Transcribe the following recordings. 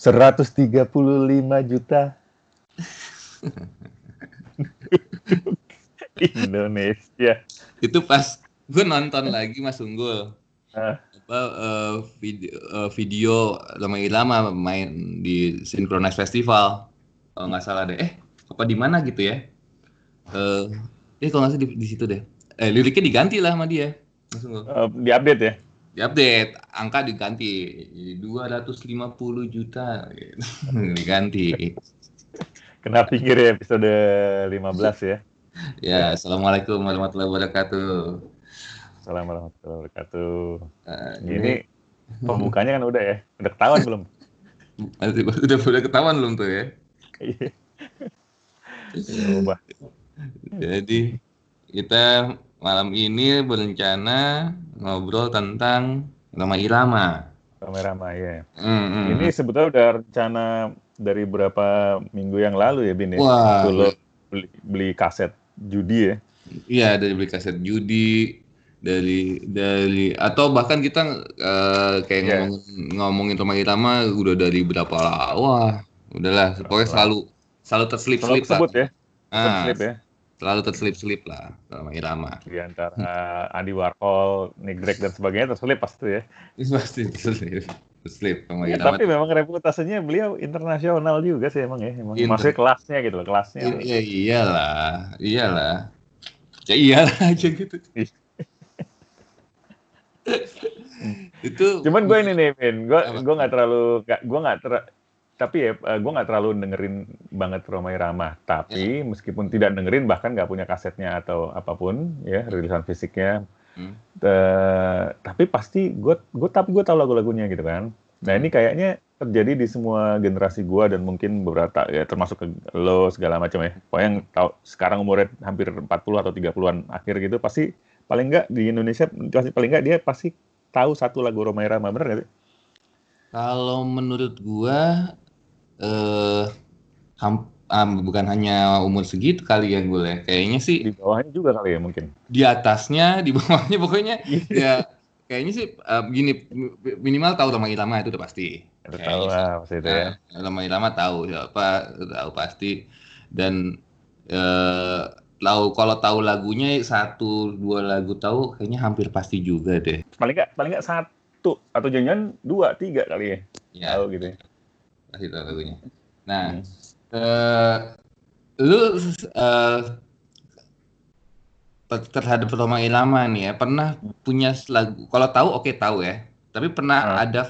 135 juta. Indonesia. Itu pas gue nonton lagi Mas Unggul. Uh. Apa uh, video uh, video lama lama main di Synchronize Festival. Kalau nggak salah deh. Eh, apa di mana gitu ya? Eh, uh, eh kalau nggak salah di, di situ deh. Eh, liriknya diganti lah sama dia. Mas Unggul. Uh, di update ya? Diupdate angka diganti. 250 juta. Diganti. Kena pinggir ya episode 15 ya. Ya assalamualaikum warahmatullahi wabarakatuh. Assalamualaikum warahmatullahi wabarakatuh. Uh, ini pembukanya kan udah ya? Udah ketahuan belum? Udah udah ketahuan belum tuh ya? Iya. jadi kita malam ini berencana ngobrol tentang Roma Irama. Roma Irama ya. Mm, mm. Ini sebetulnya udah rencana dari berapa minggu yang lalu ya Bin ya. Wah. Dulu beli, beli kaset judi ya. Iya dari beli kaset judi dari dari atau bahkan kita uh, kayak yeah. ngomong, ngomongin Roma Irama udah dari berapa lah. Wah, udahlah pokoknya selalu selalu terselip-selip. Selalu sebut ya. Ah, terselip ya selalu terselip-selip lah sama irama. Di antara uh, Andy Warhol, Nick Drake dan sebagainya terselip pasti ya. pasti terselip. Terselip sama ya, irama. Tapi memang reputasinya beliau internasional juga sih emang ya. Emang Inter maksudnya kelasnya gitu loh, kelasnya. Iya iyalah, iyalah. Ya iyalah aja gitu. itu cuman gue ini nih Vin gue gue nggak terlalu gue nggak ter tapi ya uh, eh, gue nggak terlalu dengerin banget Romai Rama tapi ya. meskipun tidak dengerin bahkan nggak punya kasetnya atau apa pun ya rilisan fisiknya hmm. uh, tapi pasti gue gue tapi gue tahu lagu-lagunya gitu kan nah ini kayaknya terjadi di semua generasi gue dan mungkin beberapa ya termasuk ke lo segala macam ya pokoknya yang tahu sekarang umurnya hampir 40 atau 30-an akhir gitu pasti paling nggak di Indonesia pasti paling nggak dia pasti tahu satu lagu Romai Rama bener gak sih? Kalau menurut gua eh ham, um, bukan hanya umur segitu kali ya gue ya. Kayaknya sih di bawahnya juga kali ya mungkin. Di atasnya, di bawahnya pokoknya ya kayaknya sih uh, gini minimal tahu Roma Irama itu udah pasti. tahu lah pasti itu ya. Nah, Roma Irama tahu siapa, tahu pasti dan eh tahu kalau tahu lagunya satu dua lagu tahu kayaknya hampir pasti juga deh. Paling nggak paling nggak satu atau jangan dua tiga kali ya. ya. Tahu gitu ya tahu lagunya. Nah, hmm. uh, lu uh, terhadap Roma Irama nih ya pernah punya lagu kalau tahu oke okay, tahu ya tapi pernah hmm. ada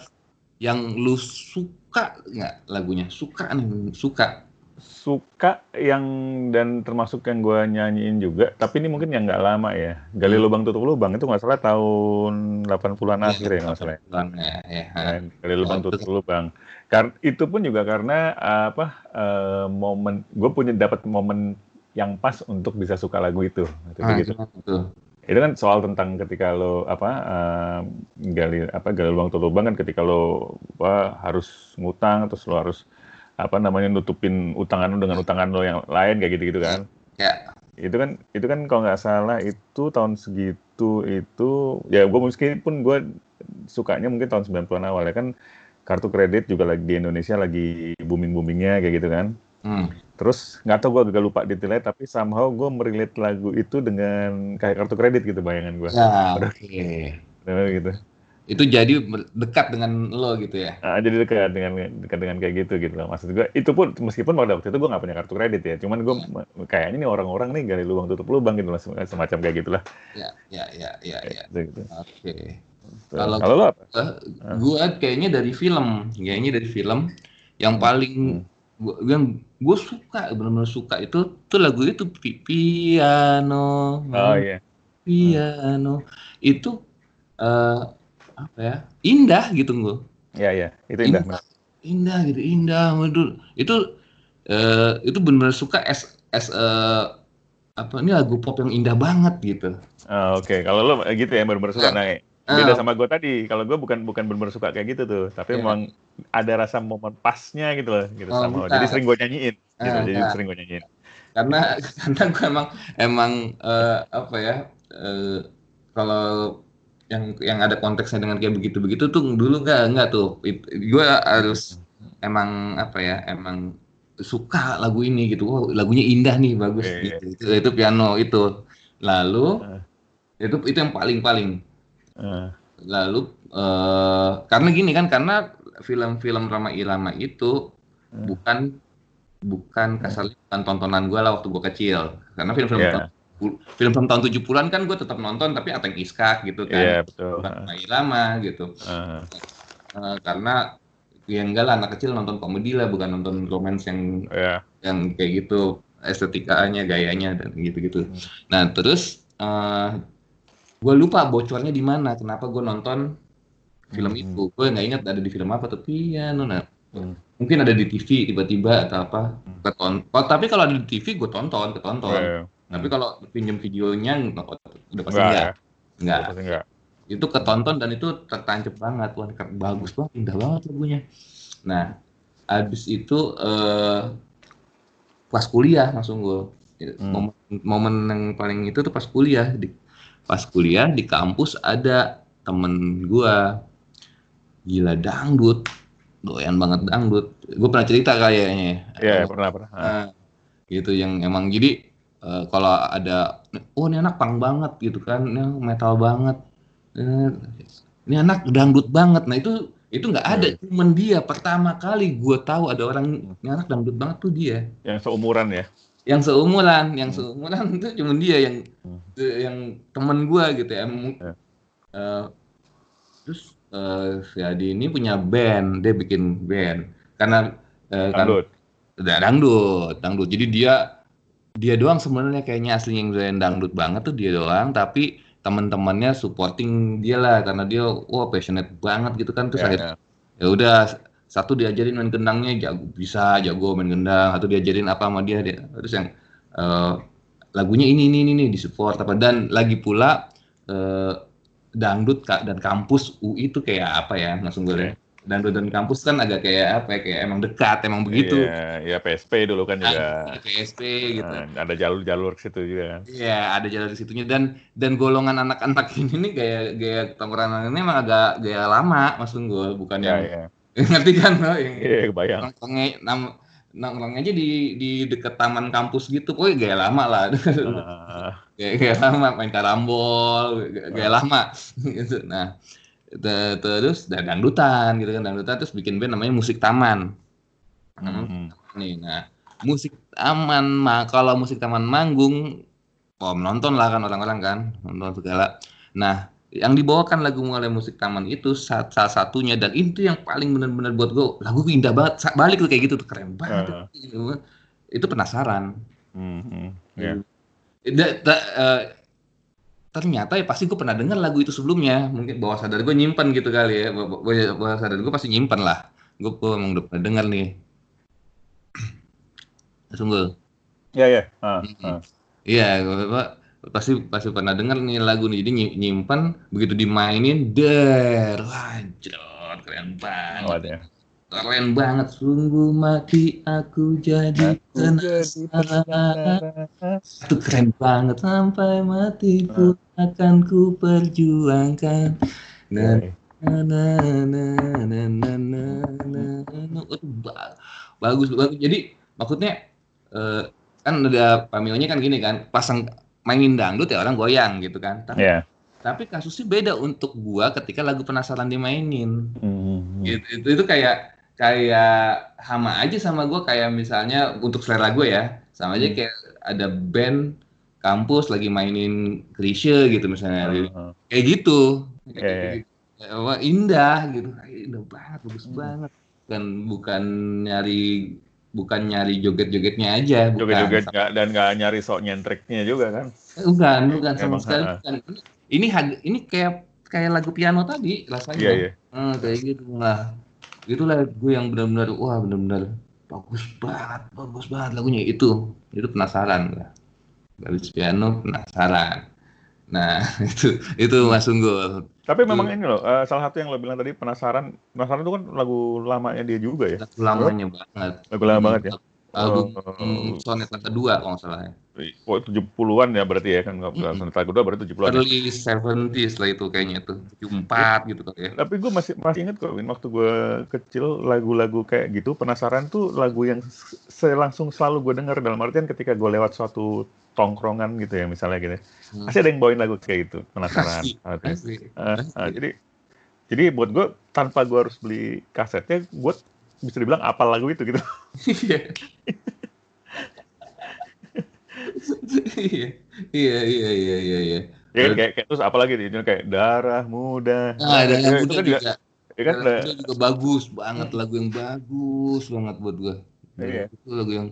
yang lu suka nggak lagunya suka nih suka suka yang dan termasuk yang gue nyanyiin juga tapi ini mungkin yang nggak lama ya. Gali hmm. lubang tutup lubang itu nggak salah tahun 80-an ya, akhir ya nggak salah. ya, ya, ya. Nah, gali lubang tutup lubang. Karena itu pun juga karena apa uh, momen gue punya dapat momen yang pas untuk bisa suka lagu itu. Gitu, ah, gitu. itu kan soal tentang ketika lo apa uh, gali apa gali lubang tutup lubang kan ketika lo apa, harus ngutang terus lo harus apa namanya nutupin utangan lo dengan utangan lo yang lain kayak gitu gitu kan? ya. Itu kan itu kan kalau nggak salah itu tahun segitu itu ya gue meskipun gue sukanya mungkin tahun 90-an awal ya kan kartu kredit juga lagi di Indonesia lagi booming boomingnya kayak gitu kan? Hmm. terus nggak tahu gue agak lupa detailnya tapi somehow gue merilet lagu itu dengan kayak kartu kredit gitu bayangan gue ya, oke. Okay. gitu itu jadi dekat dengan lo gitu ya nah, jadi dekat dengan dekat dengan kayak gitu gitu loh maksud gue itu pun meskipun pada waktu itu gue nggak punya kartu kredit ya cuman gue ya. kayaknya nih orang-orang nih gali lubang tutup lubang gitu lah semacam kayak gitulah ya ya ya ya, ya. Gitu. oke okay. Kalau kalau lo apa? Uh, gua kayaknya dari film, kayaknya dari film yang hmm. paling hmm. gua, yang gue suka benar-benar suka itu tuh lagu itu piano. Oh iya. Piano. Itu uh, apa ya? Indah gitu gue. Iya iya, itu indah. Indah, indah gitu, indah. Itu itu uh, itu benar-benar suka as as uh, apa ini lagu pop yang indah banget gitu. Oh, Oke, okay. kalau lo gitu ya benar-benar suka. Nah, beda ah. sama gue tadi kalau gue bukan bukan benar suka kayak gitu tuh tapi yeah. emang ada rasa momen pasnya gitu loh gitu oh, sama jadi sering gue nyanyiin gitu uh, jadi uh. sering gue nyanyiin karena karena gue emang emang uh, apa ya uh, kalau yang yang ada konteksnya dengan kayak begitu begitu tuh dulu nggak nggak tuh gue harus emang apa ya emang suka lagu ini gitu wow lagunya indah nih bagus yeah, iya. gitu yeah. Itu, itu piano itu lalu uh. itu itu yang paling paling uh. lalu uh, karena gini kan karena film-film Rama Irama itu uh. bukan bukan kasarnya bukan tontonan gue lah waktu gue kecil karena film-film yeah. Film-film tahun 70-an kan gue tetap nonton tapi Ateng Iskak gitu kan yeah, betul. Irama gitu uh. Uh, karena ya enggak lah anak kecil nonton komedi lah bukan nonton romance yang yeah. yang kayak gitu estetikanya gayanya dan gitu-gitu hmm. nah terus uh, eh, gue lupa bocornya di mana kenapa gue nonton film hmm. itu gue nggak ingat ada di film apa tapi ya nona hmm. mungkin ada di TV tiba-tiba atau apa hmm. keton oh, tapi kalau ada di TV gue tonton ketonton yeah. Hmm. tapi kalau pinjam videonya udah pasti enggak ya? enggak, enggak itu ketonton dan itu tertancap banget. Wah bagus banget indah banget lagunya. Nah abis itu uh, pas kuliah langsung gue hmm. momen, momen yang paling itu tuh pas kuliah. Di pas kuliah di kampus ada temen gue gila dangdut. Doyan banget dangdut. Gue pernah cerita kayaknya iya yeah, pernah pernah. Uh, gitu yang emang jadi uh, kalau ada oh ini anak pang banget gitu kan ini metal banget Eh, ini anak dangdut banget. Nah itu itu nggak ada, hmm. cuman dia pertama kali gue tahu ada orang ini anak dangdut banget tuh dia. Yang seumuran ya? Yang seumuran, yang hmm. seumuran itu cuman dia yang hmm. yang temen gue gitu ya. ya. Uh, terus uh, si Adi ini punya band, dia bikin band karena uh, dangdut. Kan, dangdut, dangdut. Jadi dia dia doang sebenarnya kayaknya aslinya yang dangdut banget tuh dia doang, tapi teman-temannya supporting dia lah karena dia wah passionate banget gitu kan terus yeah, akhirnya yeah. ya udah satu diajarin main gendangnya jago bisa jago main gendang atau diajarin apa sama dia, dia terus yang uh, lagunya ini ini ini disupport apa dan lagi pula uh, dangdut kak dan kampus UI itu kayak apa ya langsung gue okay dan dan kampus kan agak kayak apa ya kayak emang dekat emang begitu. Iya ya PSP dulu kan juga. PSP gitu. Nah, ada jalur-jalur ke situ juga. Kan iya ada jalur di situnya. Dan dan golongan anak-anak ini nih gaya gaya tongkrongan ini emang agak gaya lama maksud gue bukan ya, yang ya. ngerti kan lo yang iya kebayang. nongkrongnya nongkrong aja di di dekat taman kampus gitu pokoknya gaya lama lah. Uh. gaya, gaya lama main karambol gaya, gaya uh. lama gitu. Nah terus dan dangdutan gitu kan dangdutan terus bikin band namanya musik taman hmm. nih nah musik taman mah kalau musik taman manggung oh menonton lah kan orang-orang kan nonton segala nah yang dibawakan lagu mulai musik taman itu salah satunya dan itu yang paling benar-benar buat gue lagu indah banget balik tuh kayak gitu tuh keren banget uh. itu, itu penasaran mm -hmm. yeah. da, da, uh, ternyata ya pasti gue pernah dengar lagu itu sebelumnya. Mungkin bawah sadar gue nyimpan gitu kali ya. Bawah, bawah sadar gue pasti nyimpan lah. Gue, gue emang udah pernah dengar nih. Sungguh. Ya ya uh. iya gue pasti pasti pernah dengar nih lagu nih. Jadi nyimpan begitu dimainin der. Lanjut keren banget. Oh, ya keren banget sungguh mati aku jadi penasaran. itu keren banget. Sampai mati pun akan ku perjuangkan nah, nah, nah, nah, nah, nah, nah, nah. bagus bagus. Jadi maksudnya eh, kan ada pamionya kan gini kan pasang mainin dangdut ya orang goyang gitu kan. Tapi yeah tapi kasusnya beda untuk gua ketika lagu penasaran dimainin. Mm -hmm. gitu, itu itu kayak kayak sama aja sama gue kayak misalnya untuk selera gue ya sama aja hmm. kayak ada band kampus lagi mainin klise gitu misalnya uh -huh. kayak gitu yeah. kayak, indah gitu indah banget bagus hmm. banget kan bukan nyari bukan nyari joget-jogetnya aja joget-joget nggak dan nggak nyari sok nyentriknya juga kan bukan bukan sama Emang, sekali bukan. ini ini kayak kayak lagu piano tadi rasanya yeah, yeah. Hmm, kayak gitu lah itulah gue yang benar-benar wah benar-benar bagus banget bagus banget lagunya. Itu itu penasaran lah Galis piano penasaran. Nah itu itu Mas Unggul. Tapi memang ini loh uh, salah satu yang lo bilang tadi penasaran. Penasaran itu kan lagu lamanya dia juga ya? Lagu lamanya banget. Lagu lama banget ya? Album oh. sonet kedua kalau nggak salah ya tujuh puluhan ya berarti ya kan nggak mm -hmm. soneta kedua berarti tujuh puluhan. Ya. Early seventies lah itu kayaknya tuh tujuh empat gitu kan ya. Tapi gue masih masih ingat kok waktu gue kecil lagu-lagu kayak gitu penasaran tuh lagu yang langsung selalu gue dengar dalam artian ketika gue lewat suatu tongkrongan gitu ya misalnya gitu. Hmm. Masih ada yang bawain lagu kayak gitu penasaran. Uh, uh, jadi jadi buat gue tanpa gue harus beli kasetnya, gue bisa dibilang apal lagu itu gitu. Iya. iya iya iya iya iya iya. Ya kan kayak, kayak terus apa lagi nih kayak darah muda. Nah, darah ya, muda kan juga, juga. ya kan? Darah muda juga bagus banget lagu yang bagus banget buat gua. Iya. itu lagu yang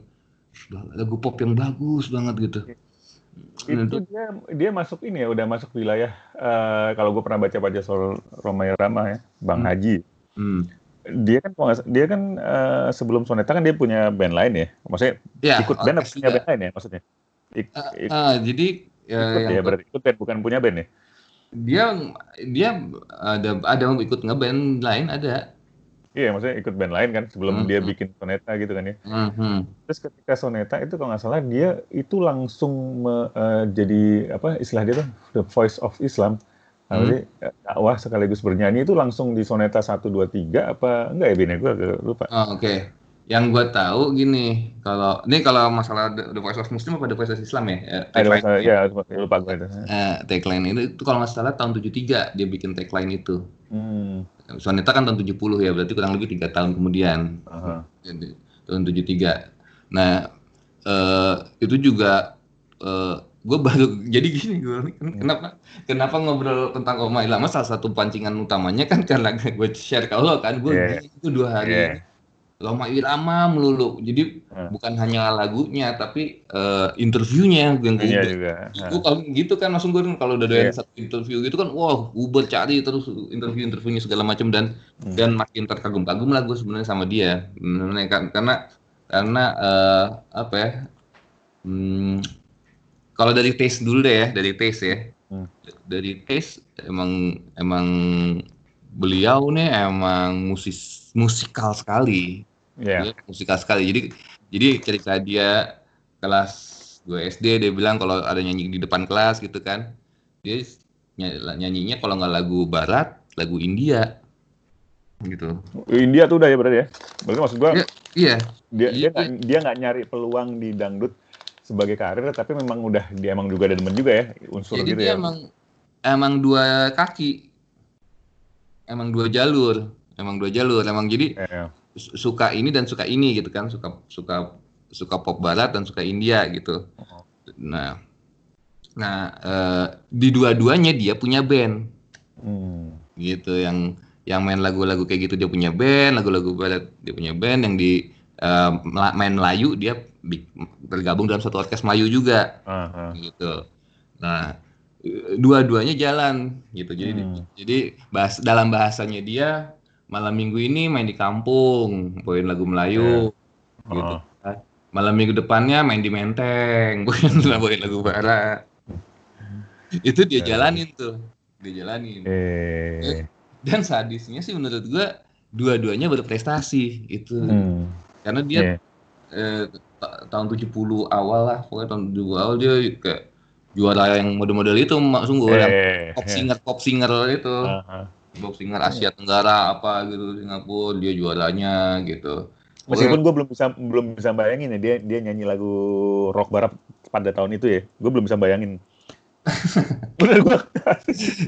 lagu pop yang bagus banget gitu. Itu dia dia masuk ini ya udah masuk wilayah uh, kalau gue pernah baca baca soal Romai Rama ya Bang hmm. Haji. Hmm. dia kan dia kan uh, sebelum Soneta kan dia punya band lain ya? Maksudnya ya, ikut band atau punya band lain ya maksudnya Ik, uh, uh, jadi ya, ikut yang ya berarti ikut band bukan punya band ya? Dia dia ada ada ikut ngeband lain ada. Iya, maksudnya ikut band lain kan sebelum hmm. dia hmm. bikin soneta gitu kan ya. Hmm. hmm. Terus ketika soneta itu kalau nggak salah dia itu langsung me, uh, jadi apa istilah dia tuh the voice of Islam. Nah, hmm. dakwah sekaligus bernyanyi itu langsung di soneta satu dua tiga apa enggak ya Bine? Gue lupa. Oh, Oke. Okay yang gue tahu gini kalau ini kalau masalah the, voice of Muslim apa the voice of Islam ya? Eh, masalah, ya lupa gue itu. Uh, tagline itu, itu kalau nggak salah tahun 73 dia bikin tagline itu. Hmm. Soneta kan tahun 70 ya berarti kurang lebih tiga tahun kemudian. Uh -huh. Jadi, tahun 73. Nah uh, itu juga uh, gue baru jadi gini gue hmm. kenapa kenapa ngobrol tentang Oma Ilama salah satu pancingan utamanya kan karena gue share kalau kan gue yeah. itu dua hari yeah Lama Irama melulu. Jadi hmm. bukan hanya lagunya tapi uh, interviewnya yang gue iya juga. Gue kalau gitu kan langsung gue kalau udah doyan yeah. satu interview gitu kan wah Uber cari terus interview-interviewnya segala macam dan hmm. dan makin terkagum-kagum lah gue sebenarnya sama dia. Kan, karena karena uh, apa ya? Hmm, kalau dari taste dulu deh ya, dari taste ya. Hmm. Dari taste emang emang beliau nih emang musis musikal sekali yeah. musikal sekali. Jadi jadi cerita dia kelas gue SD dia bilang kalau ada nyanyi di depan kelas gitu kan. Dia nyanyinya kalau nggak lagu barat lagu India. Gitu. India tuh udah ya berarti ya? Berarti maksud gue ya, iya. dia iya. dia gak, dia nggak nyari peluang di dangdut sebagai karir tapi memang udah dia emang juga ada demen juga ya unsur Jadi gitu dia ya. emang emang dua kaki. Emang dua jalur. Emang dua jalur. Emang jadi yeah suka ini dan suka ini gitu kan suka suka suka pop barat dan suka India gitu nah nah uh, di dua-duanya dia punya band hmm. gitu yang yang main lagu-lagu kayak gitu dia punya band lagu-lagu barat dia punya band yang di uh, main Melayu dia tergabung dalam satu orkes Melayu juga uh-huh. gitu nah dua-duanya jalan gitu jadi hmm. jadi bahas dalam bahasanya dia malam minggu ini main di kampung, bawain lagu Melayu, yeah. gitu. Uh. Malam minggu depannya main di Menteng, bawain lagu Barat. Itu dia yeah. jalanin tuh, dia jalanin. Eh. Dan sadisnya sih menurut gua dua-duanya berprestasi itu, hmm. karena dia yeah. eh, tahun 70 awal lah, pokoknya tahun 70 awal dia kayak juara yang model-model itu sungguh eh, yang pop singer pop singer itu. Uh -huh singer Asia Tenggara apa gitu Singapura dia juaranya gitu. Meskipun gue belum bisa belum bisa bayangin ya dia dia nyanyi lagu rock barat pada tahun itu ya. Gue belum bisa bayangin. Bener gue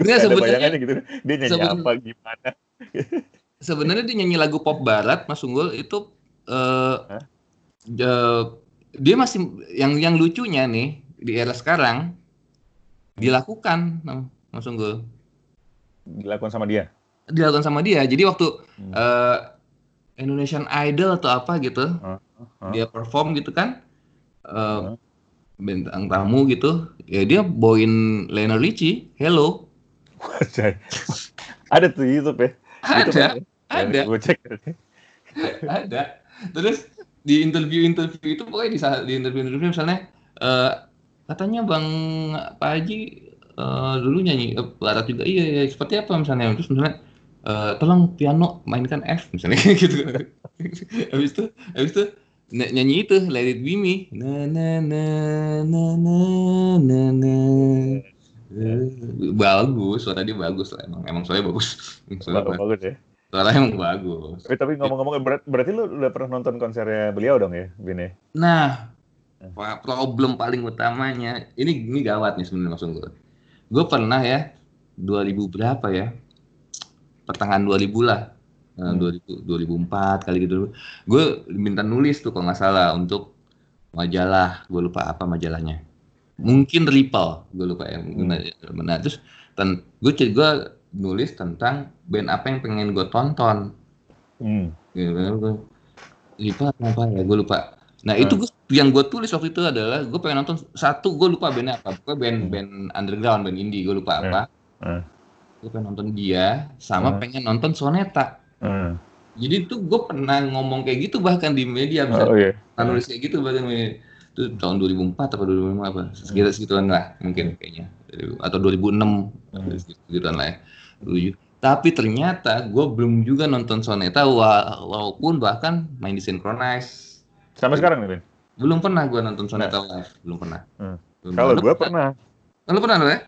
nggak sebenarnya gitu. Dia nyanyi seben... apa gimana? sebenarnya dia nyanyi lagu pop barat Mas Unggul itu uh, uh, dia masih yang yang lucunya nih di era sekarang dilakukan Mas Unggul dilakukan sama dia dilakukan sama dia jadi waktu hmm. uh, Indonesian Idol atau apa gitu uh, uh. dia perform gitu kan uh, uh. bintang tamu gitu ya dia bawain Lionel Richie Hello ada tuh YouTube ya ada YouTube ya? ada gue cek ada terus di interview interview itu pokoknya di, di interview interview misalnya uh, katanya bang Pak Haji uh, dulu nyanyi uh, barat juga iya, iya seperti apa misalnya terus misalnya uh, tolong piano mainkan F misalnya gitu habis itu habis itu nyanyi itu Let It Be Me. Na na na na na na na. Bagus, suara dia bagus lah emang. Emang suaranya bagus. Suara bagus, bagus ya. Suara emang bagus. Tapi, tapi ngomong-ngomong ber berarti lu udah pernah nonton konsernya beliau dong ya, Bine? Nah, problem paling utamanya ini ini gawat nih sebenarnya maksud gue. Gue pernah ya 2000 berapa ya? Pertengahan 2000 lah hmm. 2000, 2004 kali gitu gue minta nulis tuh kalau nggak salah untuk majalah gue lupa apa majalahnya mungkin Ripple gue lupa ya hmm. nah, terus ten, gue gue nulis tentang band apa yang pengen gue tonton hmm. gitu, Ripple apa ya gue lupa nah hmm. itu gue yang gue tulis waktu itu adalah gue pengen nonton satu gue lupa bandnya apa gue band hmm. band underground band indie gue lupa apa hmm. hmm. gue pengen nonton dia sama hmm. pengen nonton Soneta Hmm. Jadi tuh gue pernah ngomong kayak gitu bahkan di media bisa oh, yeah. nulis kayak gitu bahkan itu tahun 2004 atau 2005 apa sekitar segituan lah mungkin kayaknya atau 2006 hmm. segituan lah ya. Tapi ternyata gue belum juga nonton Soneta walaupun bahkan main di Synchronize. Sampai sekarang nih Ben? Belum pernah gue nonton Soneta nah. live, belum pernah. Hmm. Kalau gue pernah. Kalau pernah lo ya?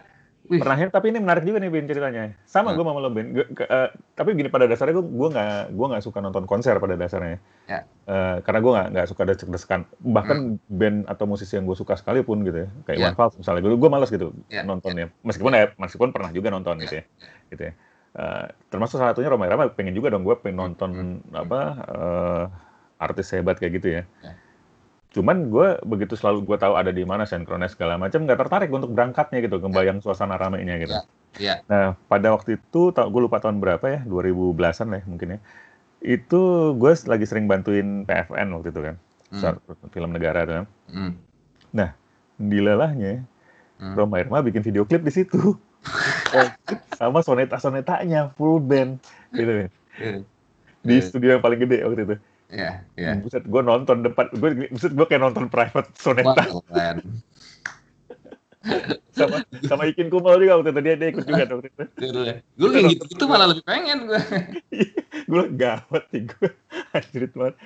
Wih. Terakhir tapi ini menarik juga nih Bin ceritanya. Sama hmm. gue sama lo Bin. Gua, ke, uh, tapi gini pada dasarnya gue gue nggak gue nggak suka nonton konser pada dasarnya. Ya. Uh, karena gue nggak nggak suka desek-desekan. Bahkan hmm. band atau musisi yang gue suka sekalipun gitu ya. Kayak ya. One Fals misalnya. Gue gue malas gitu ya. nontonnya. Ya. Meskipun ya meskipun pernah juga nonton ya. gitu ya. Gitu ya. Uh, termasuk salah satunya Roma Irama pengen juga dong gue pengen nonton hmm. apa uh, artis hebat kayak gitu ya. ya cuman gue begitu selalu gue tahu ada di mana sinkronis segala macam nggak tertarik untuk berangkatnya gitu kebayang ya. suasana ramainya gitu. Ya. Ya. Nah pada waktu itu gue lupa tahun berapa ya 2010-an ya mungkin ya itu gue lagi sering bantuin PFN waktu itu kan hmm. film negara tuh kan. Hmm. Nah dilelahnya hmm. Roma Irma bikin video klip di situ sama soneta sonetanya full band gitu kan. Di studio yang paling gede waktu itu. Iya, iya. Buset, gue nonton depan, gue buset gue kayak nonton private soneta. Wah, sama sama Ikin Kumal juga waktu itu dia dia ikut juga waktu itu. Gue kayak gitu itu malah lebih pengen gue. gue gawat sih gue, anjrit banget.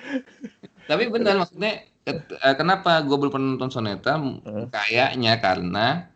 Tapi benar maksudnya eh, kenapa gue belum pernah nonton soneta? Kayaknya karena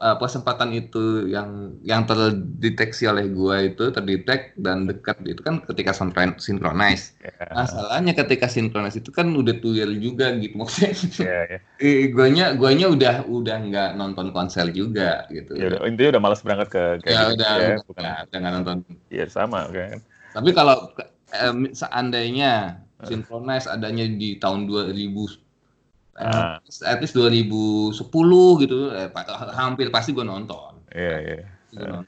uh, kesempatan itu yang yang terdeteksi oleh gua itu terdetek dan dekat itu kan ketika synchronize. Yeah. Masalahnya ketika synchronize itu kan udah tuyul juga gitu maksudnya. Yeah, yeah. Eh, guanya guanya udah udah nggak nonton konser juga gitu. Ya udah, intinya udah malas berangkat ke kayak ya, gitu, udah, ya, bukan. Udah nggak nonton. Iya sama kan. Tapi kalau eh, seandainya synchronize adanya di tahun 2000 Uh, at least 2010 gitu, eh, hampir pasti gue nonton. Iya, iya. Yeah.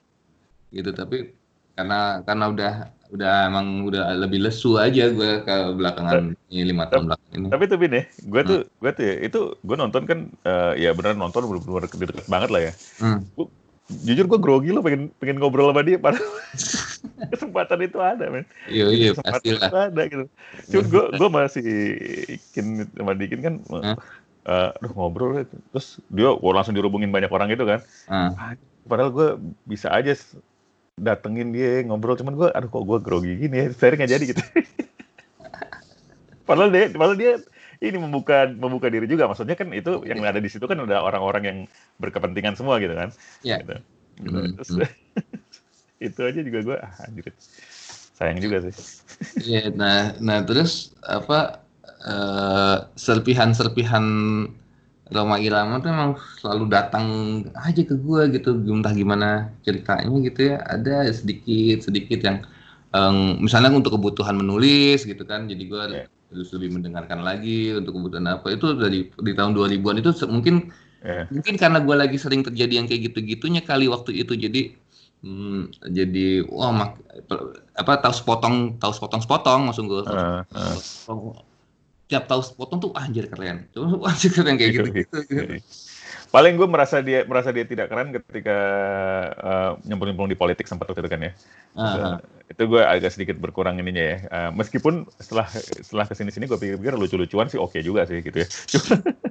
Gitu, tapi karena karena udah udah emang udah lebih lesu aja gue ke belakangan ini lima tahun belakang ini. Tapi tuh bin ya, gue tuh hmm. gue tuh ya, itu gue nonton kan uh, ya benar nonton benar-benar deket banget lah ya. Hmm. Gua, jujur gue grogi lo pengen pengen ngobrol sama dia padahal kesempatan itu ada men iya iya pasti lah ada gitu cuma gue gue masih ikin sama Dikin kan huh? uh, aduh ngobrol terus dia gue langsung dirubungin banyak orang gitu kan uh. padahal gue bisa aja datengin dia ngobrol cuman gue aduh kok gue grogi gini ya saya nggak jadi gitu padahal dia padahal dia ini membuka membuka diri juga maksudnya kan itu yang ada di situ kan ada orang-orang yang berkepentingan semua gitu kan yeah. gitu. gitu. Mm -hmm. terus itu aja juga gue ah, anjir. Sayang juga sih. Iya yeah, nah nah terus apa uh, serpihan-serpihan Roma Irama tuh emang selalu datang aja ke gue gitu. Entah gimana ceritanya gitu ya. Ada sedikit sedikit yang um, misalnya untuk kebutuhan menulis gitu kan. Jadi gue yeah. terus lebih mendengarkan lagi untuk kebutuhan apa. Itu dari di tahun 2000-an itu mungkin yeah. mungkin karena gue lagi sering terjadi yang kayak gitu-gitunya kali waktu itu. Jadi Hmm, jadi wah mak, apa tahu sepotong tahu sepotong sepotong langsung gue uh, uh. tiap tahu sepotong tuh anjir keren. Tuh anjir keren kayak gitu, gitu, gitu. paling gue merasa dia merasa dia tidak keren ketika uh, nyemplung-nyemplung di politik sempat waktu itu kan ya. Uh, uh. itu gue agak sedikit berkurang ininya ya. Uh, meskipun setelah setelah ke sini sini gue pikir-pikir lucu-lucuan sih oke okay juga sih gitu ya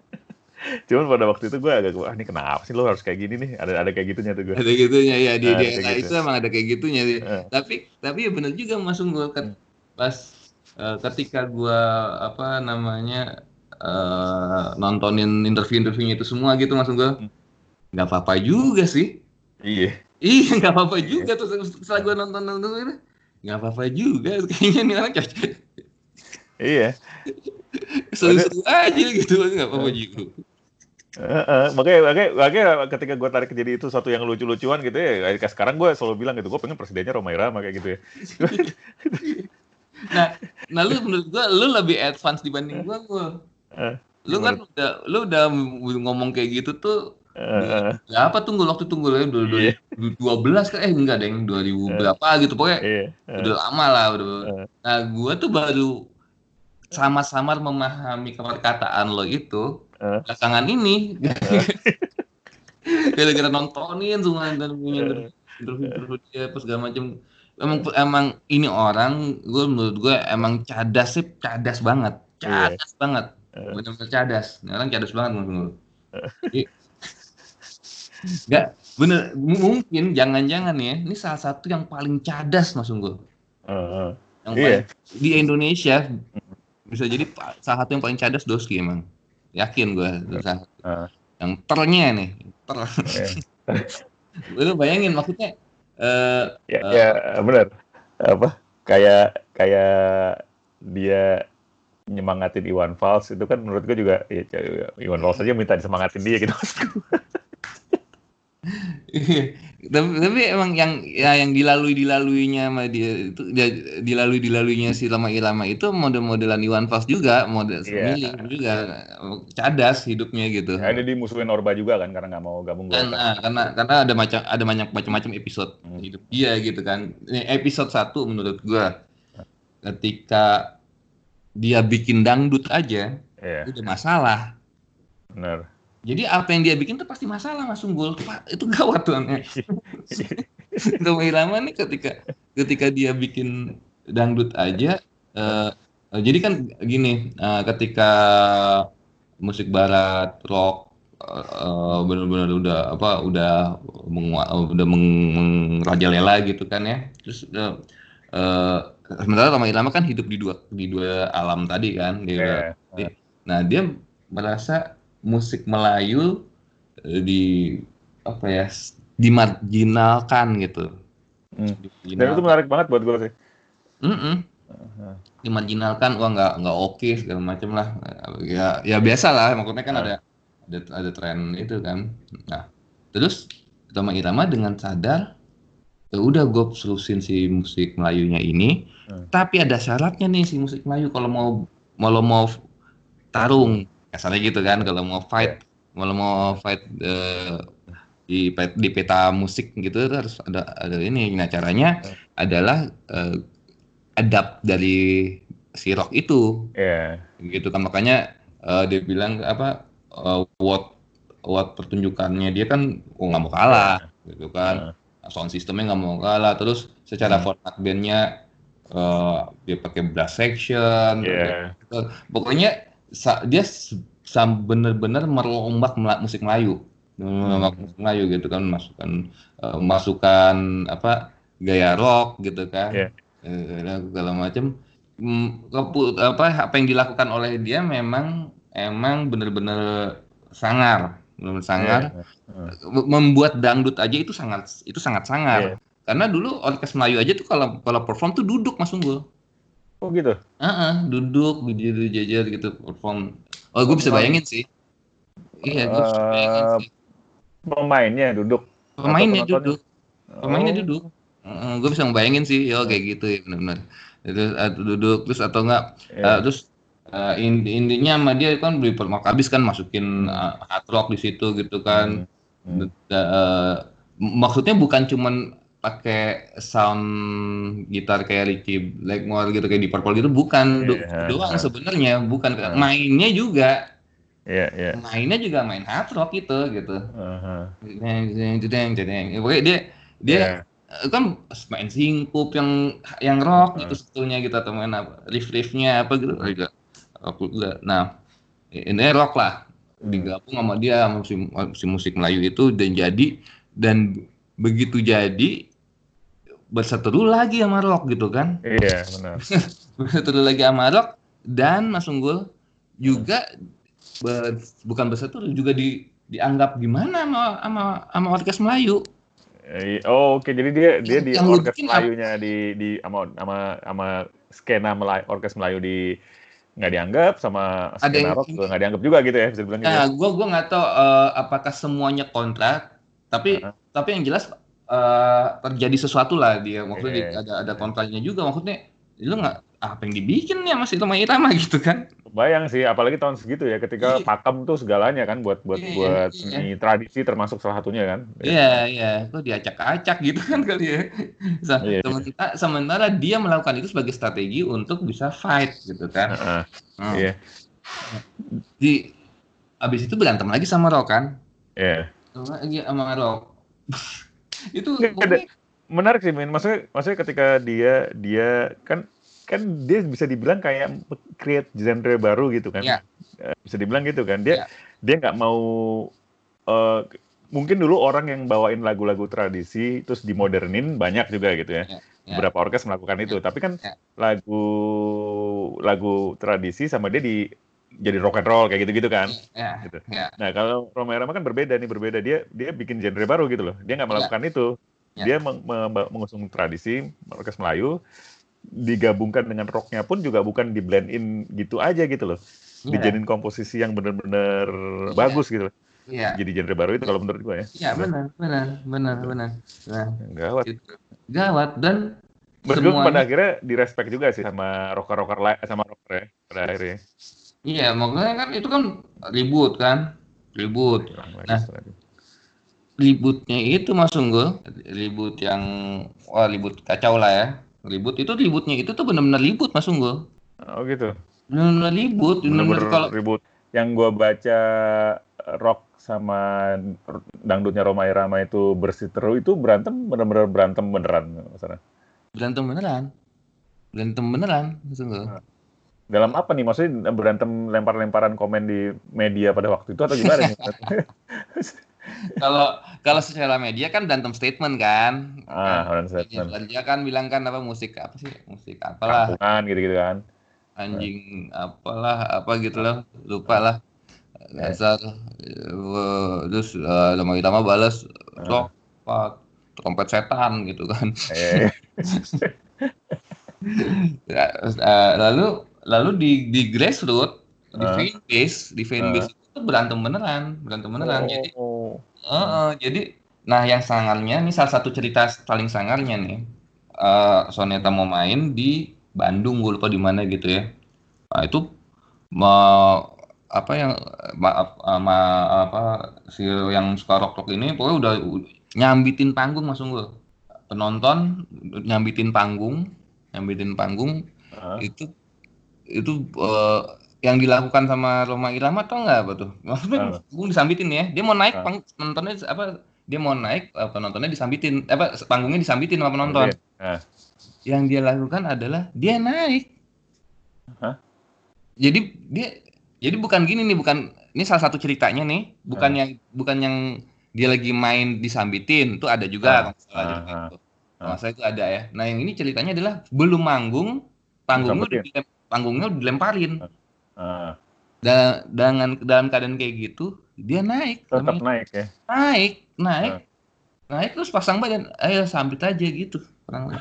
Cuman pada waktu itu gue agak ah ini kenapa sih lo harus kayak gini nih? Ada ada kayak gitunya tuh gue. Ada gitunya ya di nah, daerah gitu. itu emang ada kayak gitunya sih. Uh. Tapi tapi ya benar juga Mas gue kan pas uh, ketika gue apa namanya uh, nontonin interview-interviewnya itu semua gitu Mas Unggul. Hmm. Nggak apa-apa juga sih. Iya. Iya nggak apa-apa juga tuh setelah gue nonton nonton itu nggak apa-apa juga kayaknya nih orang cocok. Iya. Seru-seru aja gitu nggak apa-apa juga. Uh, uh, makanya, makanya, makanya ketika gue tarik jadi itu satu yang lucu-lucuan gitu ya, kayak sekarang gue selalu bilang gitu, gue pengen presidennya Roma Irama kayak gitu ya. nah, nah lu menurut gue, lu lebih advance dibanding gue, gue. Uh, lu kan udah, lu udah ngomong kayak gitu tuh Uh, ya apa tunggu waktu tunggu ya dua iya. dua belas kan eh enggak deh dua ribu uh, berapa gitu pokoknya iya, uh, udah lama lah udah uh, nah gue tuh baru sama-sama memahami perkataan lo itu uh, belakangan ini gara-gara nontonin semua dan punya interview dia pas segala macam emang emang ini orang gue menurut gue emang cadas sih cadas banget iya. cadas yeah. banget benar-benar cadas ini orang cadas banget menurut gue Enggak, bener mungkin jangan-jangan ya ini salah satu yang paling cadas Mas Unggul. Uh, uh. Yang iya. paling, di Indonesia bisa jadi salah satu yang paling cadas Doski emang. Yakin gue uh, uh. Yang ternya nih, ter. Uh, Lu bayangin maksudnya uh, ya, uh, ya benar. Apa? Kayak kayak dia nyemangatin Iwan Fals itu kan menurut gue juga ya, Iwan Fals aja minta disemangatin dia gitu tapi tapi emang yang ya yang dilalui dilaluinya sama dia itu dia, dilalui dilaluinya si Lama Irama itu model-modelan Iwan Fals juga model yeah. juga cadas hidupnya gitu. Ya, ada di musuhin Orba juga kan karena nggak mau gabung kan, nah, karena karena ada macam ada banyak macam-macam episode hmm. hidup dia gitu kan. Ini episode satu menurut gua ketika dia bikin dangdut aja yeah. udah masalah. Benar jadi apa yang dia bikin tuh pasti masalah Mas Unggul. Itu gawat tuh. Roma Irama nih ketika ketika dia bikin dangdut aja uh, uh, jadi kan gini uh, ketika musik barat rock uh, benar-benar udah apa udah meng, udah merajalela gitu kan ya terus uh, uh, sementara Roma Irama kan hidup di dua di dua alam tadi kan dia, yeah. nah dia merasa musik Melayu eh, di apa ya dimarginalkan gitu. Hmm. Dan itu menarik banget buat gue sih. Mm -mm. Uh-huh. Dimarginalkan, wah nggak nggak oke okay, segala macam lah. Ya ya biasa lah, maksudnya kan uh. ada ada ada tren itu kan. Nah terus Tama Irama dengan sadar ya udah gue solusin si musik Melayunya ini, hmm. tapi ada syaratnya nih si musik Melayu kalau mau kalau mau tarung kasarnya gitu kan kalau mau fight kalau mau fight uh, di di peta musik gitu harus ada ada ini nah caranya adalah uh, adapt dari si rock itu yeah. gitu kan makanya uh, dia bilang apa uh, what what pertunjukannya dia kan oh nggak mau kalah yeah. gitu kan yeah. sound sistemnya nggak mau kalah terus secara hmm. format bandnya uh, dia pakai brass section yeah. gitu. pokoknya dia benar-benar merombak musik Melayu merombak hmm. musik Melayu gitu kan masukkan uh, masukkan apa gaya rock gitu kan yeah. uh, segala macam mm, apa apa yang dilakukan oleh dia memang emang benar-benar sangar benar sangar yeah. uh. membuat dangdut aja itu sangat itu sangat sangar yeah. karena dulu orkes Melayu aja tuh kalau kalau perform tuh duduk mas Unggul Oh gitu? Uh -uh, duduk, berdiri jajar gitu, perform. Oh, gue bisa bayangin sih. Iya, gue bisa bayangin eh, sih. Pemainnya duduk? Pemainnya duduk. Pemainnya oh. duduk. Uh, gue bisa bayangin sih, ya kayak gitu ya benar-benar. Itu uh, duduk terus atau enggak, yeah. uh, terus uh, intinya sama dia kan beli habis kan masukin uh, hard rock di situ gitu kan. Hmm. Hmm. Uh, maksudnya bukan cuman pakai sound gitar kayak Ricky Blackmore gitu kayak di Purple gitu bukan yeah, doang yeah. sebenarnya bukan uh. mainnya juga yeah, yeah. mainnya juga main hard rock gitu gitu uh-huh. pokoknya dia dia yeah. kan main singkup yang yang rock uh. gitu sebetulnya gitu atau main apa riff riffnya apa gitu juga rock juga nah ini rock lah digabung sama dia si musik Melayu itu dan jadi dan begitu jadi berseteru lagi sama Rock gitu kan iya benar berseteru lagi sama Rock dan Mas Unggul juga ber, bukan bersetur juga di dianggap gimana sama sama sama orkes Melayu. Oh oke, okay. jadi dia dia di orkes Melayunya di di sama sama sama skena Melayu, orkes Melayu di nggak dianggap sama skena rock juga nggak dianggap juga gitu ya bisa dibilang nah, gitu. gue gue nggak tahu uh, apakah semuanya kontrak, tapi uh -huh. tapi yang jelas uh, terjadi sesuatu lah dia maksudnya okay. ada ada kontraknya juga maksudnya lu nggak apa yang dibikin ya masih Roma Irama gitu kan bayang sih apalagi tahun segitu ya ketika iya. pakem tuh segalanya kan buat buat iya, buat iya. seni tradisi termasuk salah satunya kan iya iya kok diacak-acak gitu kan kali ya iya, sementara, sementara dia melakukan itu sebagai strategi untuk bisa fight gitu kan uh, uh, hmm. iya di abis itu berantem lagi sama Rock kan iya yeah. Lagi sama Rock itu menarik sih Min maksudnya maksudnya ketika dia dia kan kan dia bisa dibilang kayak create genre baru gitu kan yeah. bisa dibilang gitu kan dia yeah. dia nggak mau uh, mungkin dulu orang yang bawain lagu-lagu tradisi terus dimodernin banyak juga gitu ya yeah. Yeah. beberapa orkes melakukan itu yeah. tapi kan yeah. lagu lagu tradisi sama dia di jadi rock and roll kayak gitu-gitu kan. Yeah, gitu. Yeah. Nah kalau Romero kan berbeda nih berbeda dia dia bikin genre baru gitu loh. Dia nggak melakukan yeah. itu. Yeah. Dia meng, mengusung tradisi orkes Melayu, digabungkan dengan rocknya pun juga bukan di blend in gitu aja gitu loh. Yeah. Dijadiin komposisi yang benar-benar yeah. bagus gitu loh. Yeah. Jadi genre baru itu kalau menurut gue ya. Iya benar, benar, benar, benar. Nah, gawat. Gitu. Gawat dan Meskipun pada akhirnya direspek juga sih sama rocker-rocker sama rocker ya pada akhirnya. Iya, makanya kan itu kan ribut kan, ribut. Nah, ributnya itu Mas Unggul, ribut yang wah ribut kacau lah ya. Ribut itu ributnya itu tuh benar-benar ribut mas Unggul oh gitu? Benar-benar ribut benar-benar kalau ribut. Yang gue baca rock sama dangdutnya Roma Irama itu bersih terus itu berantem benar-benar berantem beneran maksudnya berantem beneran. Berantem beneran mas Unggul nah. Dalam apa nih maksudnya berantem lempar-lemparan komen di media pada waktu itu atau gimana kalau kalau secara media kan berantem statement kan. Ah, kan, statement. Dia kan bilang kan apa musik apa sih? Musik apalah. Kampungan gitu-gitu kan. Anjing apalah apa gitu loh. Lupa lah. Dasar uh, terus uh, lama lama balas rock uh. trompet setan gitu kan. Eh. lalu lalu di di grassroots di uh. fanbase di fanbase uh. itu berantem beneran berantem beneran oh. jadi Uh, uh, jadi, nah yang sangarnya ini salah satu cerita paling sangarnya nih. Uh, Soneta mau main di Bandung, gue lupa di mana gitu ya. Nah itu apa yang ma, ma, apa si yang suka rock rock ini pokoknya udah nyambitin panggung langsung gue penonton nyambitin panggung nyambitin panggung uh. itu itu uh, yang dilakukan sama Roma Irama tau nggak apa tuh? Maksudnya uh. disambitin ya. Dia mau naik uh. penontonnya apa? Dia mau naik penontonnya disambitin apa panggungnya disambitin sama penonton. Uh. Yang dia lakukan adalah dia naik. Huh? Jadi dia jadi bukan gini nih, bukan ini salah satu ceritanya nih, bukan uh. yang bukan yang dia lagi main disambitin, itu ada juga uh. uh. uh. Masa itu ada ya. Nah, yang ini ceritanya adalah belum manggung, panggungnya panggungnya dilemparin. Uh. Dan dengan dalam keadaan kayak gitu, dia naik. Tetap namanya. naik ya. Naik, naik. Uh. Naik terus pasang badan, ayo sambit aja gitu. Kurang.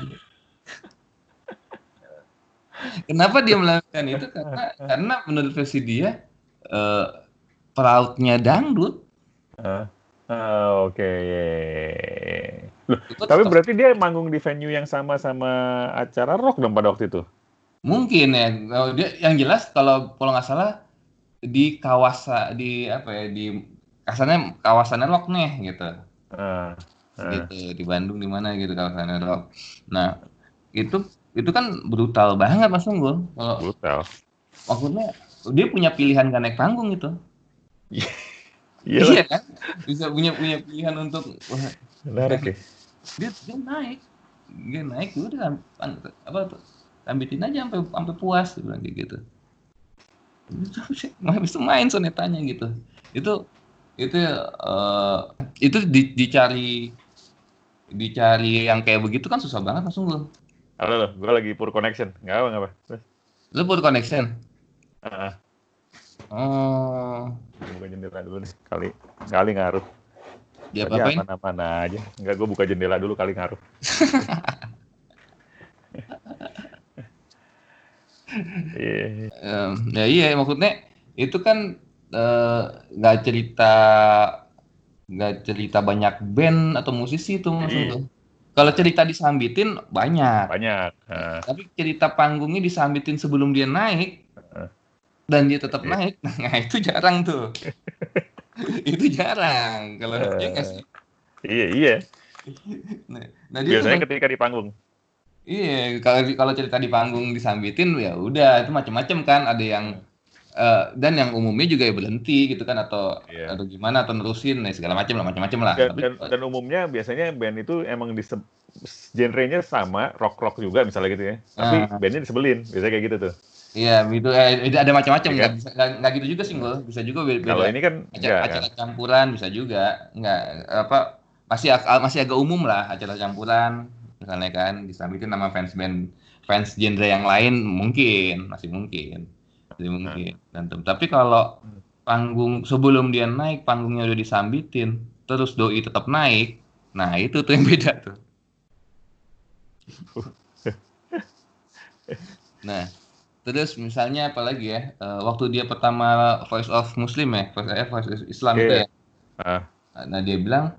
Kenapa dia melakukan itu? Karena karena menurut versi dia uh, pelautnya dangdut. Uh. Uh, Oke, okay. Loh, tapi berarti dia manggung di venue yang sama sama acara rock dong pada waktu itu? Mungkin ya. Kalau dia yang jelas kalau kalau nggak salah di kawasan di apa ya di kasarnya kawasannya Lok nih gitu. Uh, uh. Gitu di Bandung di mana gitu kawasannya Lok. Nah, itu itu kan brutal banget Mas Unggul. Kalau brutal. Maksudnya dia punya pilihan kan naik panggung itu. Iya, iya kan? Bisa punya punya pilihan untuk menarik ya. Dia, dia naik. Dia naik udah apa tuh tambitin aja sampai sampai puas bilang kayak gitu. Habis itu main sonetanya gitu. Itu itu uh, itu di, dicari dicari yang kayak begitu kan susah banget langsung lo halo lo gue lagi pur connection. Nggak apa nggak apa. Lo pur connection? Uh, Oh. Buka jendela dulu nih, kali kali ngaruh. Dia apa Mana-mana aja. Enggak, gue buka jendela dulu kali ngaruh. Iya. um, ya iya maksudnya itu kan eh, nggak uh, cerita nggak cerita banyak band atau musisi itu maksudnya. Kalau cerita disambitin banyak. Banyak. Uh. Tapi cerita panggungnya disambitin sebelum dia naik uh. dan dia tetap uh. naik, nah itu jarang tuh. itu jarang kalau uh. ya sih. Iya iya. Nah, nah Biasanya ketika di panggung. Iya, kalau kalau cerita di panggung disambitin ya udah itu macam-macam kan, ada yang uh, dan yang umumnya juga ya berhenti gitu kan atau yeah. atau gimana atau nerusin nah, segala macam lah macam-macam lah. Dan, dan, dan umumnya biasanya band itu emang di genrenya sama rock rock juga misalnya gitu ya, tapi uh. bandnya disebelin biasanya kayak gitu tuh. Iya, itu eh, ada macam-macam iya nggak gitu juga sih bisa juga beda. Kalau ini kan acara, acara campuran bisa juga, nggak apa masih masih agak umum lah acara campuran misalnya kan disambitin nama fans band fans genre yang lain mungkin masih mungkin masih mungkin. Dan tapi kalau panggung sebelum dia naik panggungnya udah disambitin terus doi tetap naik nah itu tuh yang beda tuh. Nah terus misalnya apalagi ya uh, waktu dia pertama voice of muslim ya voice, eh, voice of islam yeah. itu ya. uh. nah dia bilang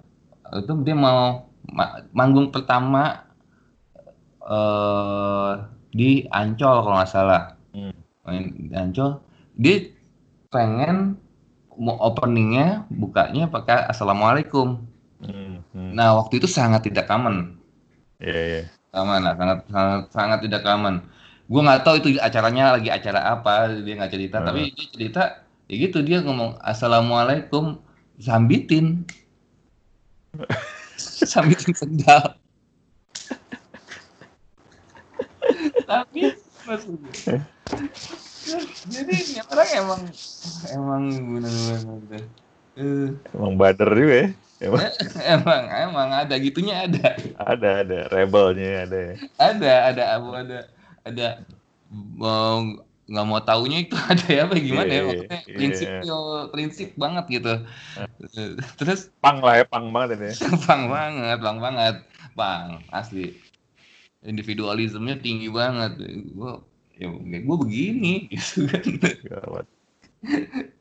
itu dia mau manggung pertama uh, di Ancol kalau nggak salah hmm. main di Ancol dia pengen mau openingnya bukanya pakai assalamualaikum hmm. Hmm. nah waktu itu sangat tidak common yeah, yeah. common lah sangat sangat sangat tidak common gue nggak tahu itu acaranya lagi acara apa dia nggak cerita hmm. tapi dia cerita ya gitu dia ngomong assalamualaikum sambitin sambitin sendal tapi maksudnya. Jadi ini orang emang emang benar-benar uh. emang bader juga ya? Emang. emang emang ada gitunya ada. Ada ada. Rebelnya ada ya. ada ada abu ada ada mau nggak mau taunya itu ada ya apa gimana yeah, ya maksudnya yeah. prinsip prinsip banget gitu. Terus pang lah ya pang banget ini pang banget pang banget. Pang asli individualismenya tinggi banget. Gue ya gue begini gitu kan.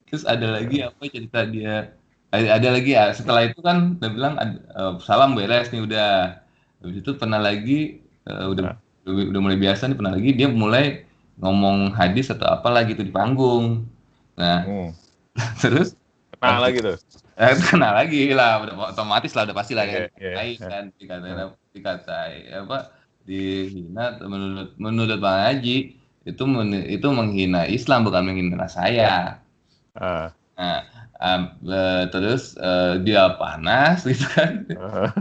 Terus ada lagi apa cerita dia? Ada, ada lagi ya setelah itu kan dia bilang uh, salam beres nih udah. Habis itu pernah lagi uh, udah nah. udah mulai biasa nih pernah lagi dia mulai ngomong hadis atau apa lagi tuh di panggung. Nah hmm. terus? Kenal lagi tuh eh, kenal lagi lah udah otomatis lah udah pasti lah yeah, kan yeah, yeah. kan dikata dikata apa dihina menurut menurut Bang Haji itu men, itu menghina Islam bukan menghina saya. Uh. Nah, um, uh, terus uh, dia panas gitu kan. Uh.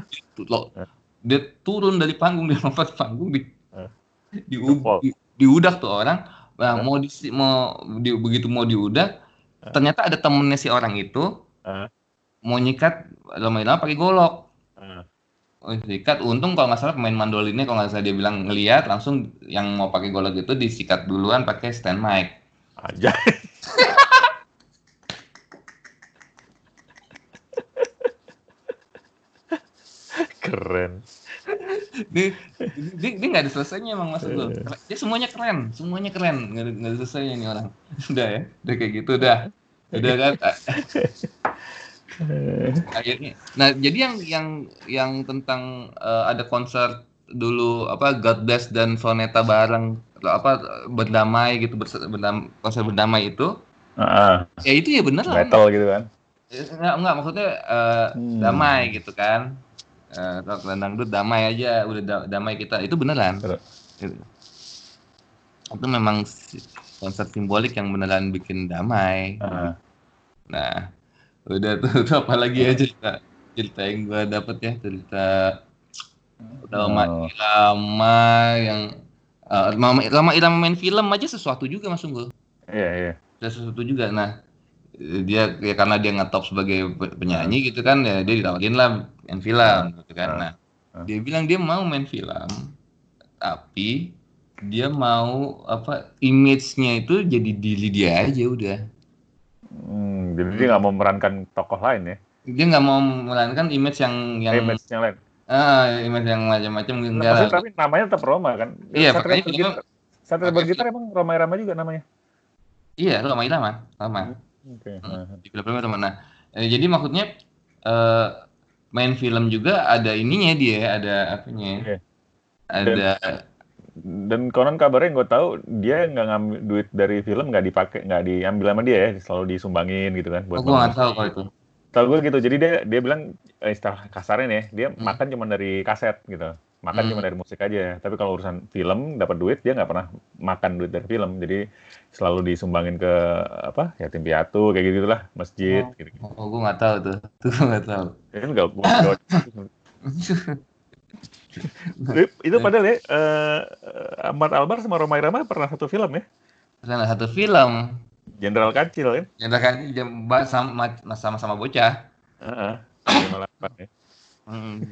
dia turun dari panggung dia lompat panggung di uh. di, di, diudak tuh orang. Nah, uh. mau di mau di, begitu mau diudak uh. ternyata ada temennya si orang itu uh. mau nyikat lama-lama pakai golok. Sikat. Untung kalau nggak salah pemain mandolinnya kalau nggak salah dia bilang ngeliat langsung yang mau pakai golok itu disikat duluan pakai stand mic. Aja. keren. Dia, dia, dia nggak ada selesainya emang maksud gue. Iya. Dia semuanya keren, semuanya keren. Nggak, ada selesainya nih orang. Udah ya, udah kayak gitu, udah. Udah kan. akhirnya. Nah jadi yang yang yang tentang uh, ada konser dulu apa God Bless dan Soneta bareng apa berdamai gitu berdam, konser berdamai itu uh, ya itu ya bener lah. Battle gitu kan? Ya, enggak, enggak maksudnya uh, hmm. damai gitu kan. Uh, dangdut damai aja udah da damai kita. Itu beneran gitu. itu memang konser simbolik yang beneran bikin damai. Uh. nah udah tuh, tuh apalagi ya cerita? Cerita yang gue dapet ya cerita lama oh. lama yang uh, lama lama main film aja sesuatu juga mas gue iya iya. Sesuatu juga. Nah dia ya karena dia ngetop sebagai penyanyi gitu kan ya dia ditawarin lah main film gitu kan. Nah dia bilang dia mau main film tapi dia mau apa image-nya itu jadi diri dia aja udah jadi hmm. dia nggak mau memerankan tokoh lain ya? Dia nggak mau memerankan image yang yang image yang lain. Ah, image yang macam-macam enggak. Nah, tapi namanya tetap Roma kan? Iya, Satria bergitar, Satria bergitar emang Roma Irama juga namanya? Iya, Roma Irama, Roma. Hmm, oke. Okay. Hmm, di film-film. Nah, eh, jadi maksudnya eh, main film juga ada ininya dia, ada apanya? Okay. Ada dan konon kabarnya yang gue tahu dia nggak ngambil duit dari film nggak dipakai nggak diambil sama dia ya selalu disumbangin gitu kan buat oh, gue nggak tahu kalau itu. Tahu gue gitu jadi dia dia bilang eh, istilah kasarnya nih dia hmm. makan cuma dari kaset gitu. Makan hmm. cuma dari musik aja. Tapi kalau urusan film dapat duit dia nggak pernah makan duit dari film. Jadi selalu disumbangin ke apa ya tim piatu kayak gitu gitulah masjid oh, gitu, -gitu. oh gue nggak tahu tuh. Tuh gue nggak tahu. Ya, nggak itu padahal ya uh, Ahmad Albar sama Roma Irama pernah satu film ya? Pernah satu film. Jenderal Kancil kan? Jenderal Kancil sama sama sama bocah. Heeh. Uh -uh. ya. Hmm,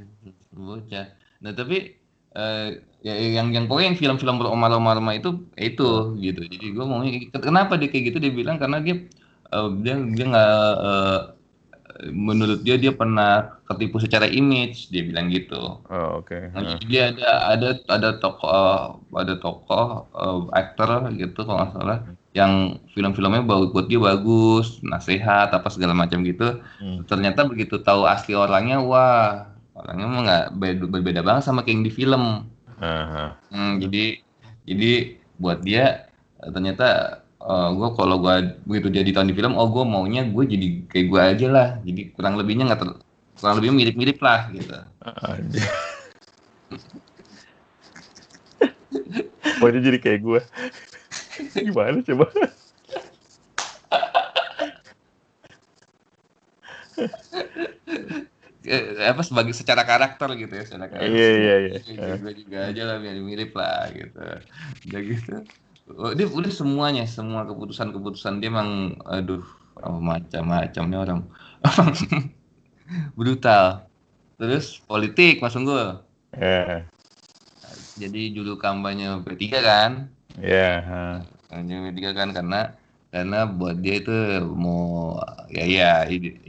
bocah. Nah tapi uh, ya, yang yang pokoknya yang film-film Roma Roma Roma itu itu gitu. Jadi gue mau kenapa dia kayak gitu dia bilang karena dia uh, dia dia nggak uh, menurut dia dia pernah ketipu secara image dia bilang gitu. Oh, oke. Okay. Nah, dia ada ada ada tokoh uh, ada tokoh uh, aktor gitu kalau nggak salah yang film-filmnya bagus buat dia bagus, nasihat apa segala macam gitu. Hmm. Ternyata begitu tahu asli orangnya wah, orangnya mah nggak berbeda, berbeda banget sama kayak yang di film. Uh -huh. hmm, jadi jadi buat dia ternyata uh, eh, gue kalau gue begitu dia ditonton di film oh gue maunya gue jadi kayak gue aja lah jadi kurang lebihnya nggak ter kurang lebihnya mirip-mirip lah gitu Pokoknya jadi kayak gue gimana coba eh, apa sebagai secara karakter gitu ya secara karakter. Iya iya iya. Gue juga aja lah mirip mirip lah gitu. Udah gitu. Oh, dia udah semuanya semua keputusan-keputusan dia emang aduh oh, macam-macamnya orang brutal terus politik mas Unggul yeah. jadi judul kampanye P3 kan Iya. Yeah. Kampanye P3 kan karena karena buat dia itu mau ya ya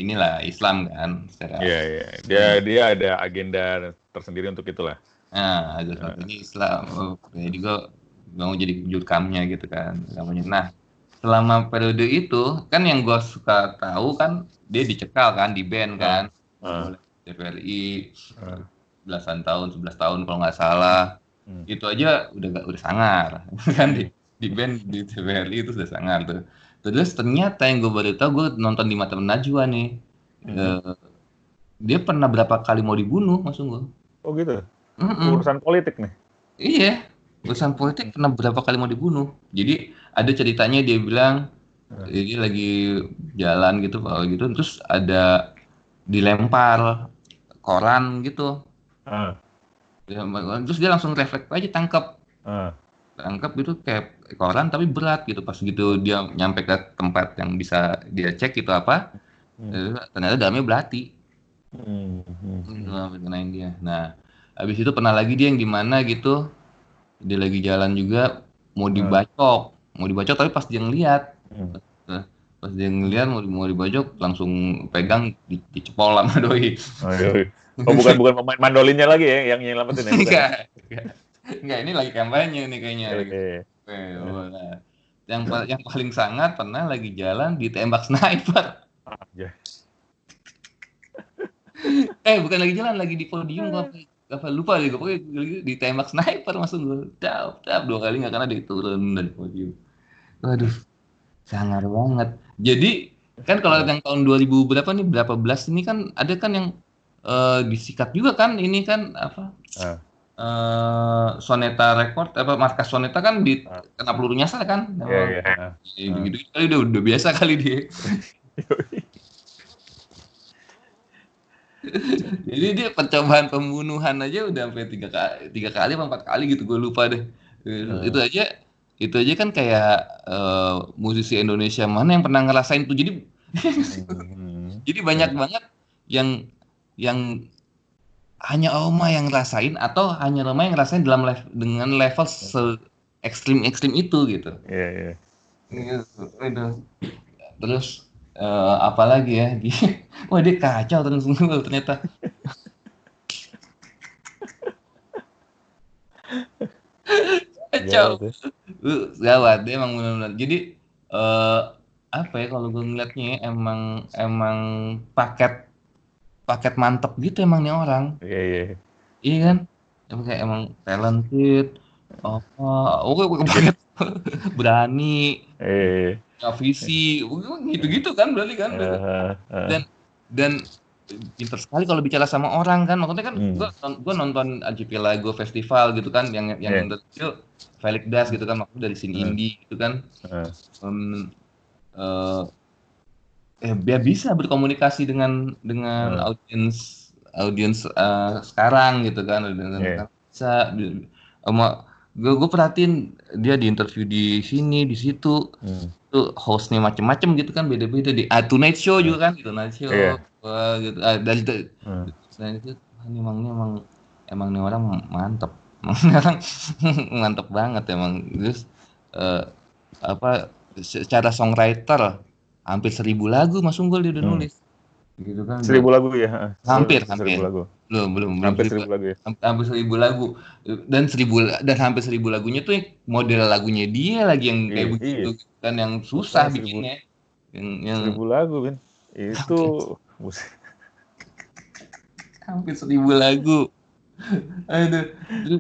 inilah Islam kan secara Iya iya. Dia hmm. dia ada agenda tersendiri untuk itulah. Nah, ada ini Islam. Oh, jadi juga mau jadi jurukamnya gitu kan namanya. Nah selama periode itu kan yang gue suka tahu kan dia dicekal kan di band kan. Uh. oleh TVRI uh. belasan tahun 11 tahun kalau nggak salah. Uh. itu aja udah gak udah sangar. Kan di di band di TVRI itu sudah sangar tuh. Terus ternyata yang gue baru tahu gue nonton di mata Najwa nih. Uh. uh, dia pernah berapa kali mau dibunuh maksud gue oh gitu? Mm -mm. urusan politik nih? Iya urusan politik pernah berapa kali mau dibunuh. Jadi ada ceritanya dia bilang hmm. dia lagi jalan gitu kalau gitu terus ada dilempar koran gitu. Hmm. terus dia langsung refleks aja tangkap. Hmm. Tangkap gitu kayak koran tapi berat gitu pas gitu dia nyampe ke tempat yang bisa dia cek itu apa. Hmm. Ternyata dalamnya belati. Hmm. Hmm. dia. Nah, habis itu pernah lagi dia yang gimana gitu dia lagi jalan juga mau hmm. dibacok mau dibacok tapi pas dia ngeliat hmm. pas dia ngeliat mau mau dibacok langsung pegang di, dicepol sama doi oh, iya. iya. oh bukan bukan pemain mandolinnya lagi ya yang nyelamatin ya enggak, enggak enggak ini lagi kampanye nih kayaknya okay. lagi. Oh, nah. yang yang paling sangat pernah lagi jalan ditembak sniper ah, yeah. eh bukan lagi jalan lagi di podium gua apa lupa deh gue pokoknya ditembak sniper masuk gue dap dap. Dua kali nggak karena dia turun dari podium waduh sangar banget. Jadi kan kalau yang tahun 2000 berapa nih? Berapa belas ini kan ada kan yang uh, disikat juga kan ini kan apa? Uh. Uh, Soneta Record apa markas Soneta kan di uh. kena peluru nyasar kan? Yeah, yeah. Uh. gitu kali udah udah biasa kali dia Jadi dia percobaan pembunuhan aja udah sampai tiga kali, tiga kali empat kali gitu gue lupa deh. Hmm. Itu aja itu aja kan kayak uh, musisi Indonesia mana yang pernah ngerasain tuh jadi hmm. jadi banyak hmm. banget yang yang hanya Oma yang ngerasain atau hanya Roma yang ngerasain dalam level, dengan level se ekstrim ekstrim itu gitu. Iya yeah, iya. Yeah. Gitu, Terus uh, apalagi ya? Dia wah dia kacau ternyata. Ternyata. Kacau. Gawat dia emang benar-benar jadi uh, apa ya kalau gue ngeliatnya emang emang paket paket mantep gitu emang nih orang. Iya iya. Iya kan? Emang kayak emang talented apa oh paket berani. Eh visi gitu-gitu kan berarti kan uh, uh. dan dan pinter sekali kalau bicara sama orang kan maksudnya kan hmm. gua gua nonton AJP Lago Festival gitu kan yang yang yeah. interview Felix Das gitu kan maksudnya dari sini uh. indie gitu kan uh. um, uh, eh dia bisa berkomunikasi dengan dengan uh. audiens audiens uh, sekarang gitu kan yeah. bisa um, gue gue perhatiin dia di interview di sini di situ hmm. Tuh hostnya macem-macem gitu kan beda-beda. Di uh, Tonight Show juga kan Tonight Show yeah. Wah, gitu. Uh, dari itu hmm. itu ini emang ini emang emang nih orang mantep. Orang mantep banget emang. Terus uh, apa secara songwriter hampir seribu lagu Mas Unggul dia udah hmm. nulis. Gitu kan. Seribu lagu ya hampir hampir. lagu. belum belum hampir seribu lagu ya. Hampir seribu lagu. Dan seribu dan hampir seribu lagunya tuh model lagunya dia lagi yang kayak iya, begitu iya. Dan yang susah seribu, bikinnya. Yang, yang seribu lagu kan itu hampir seribu lagu. Aduh.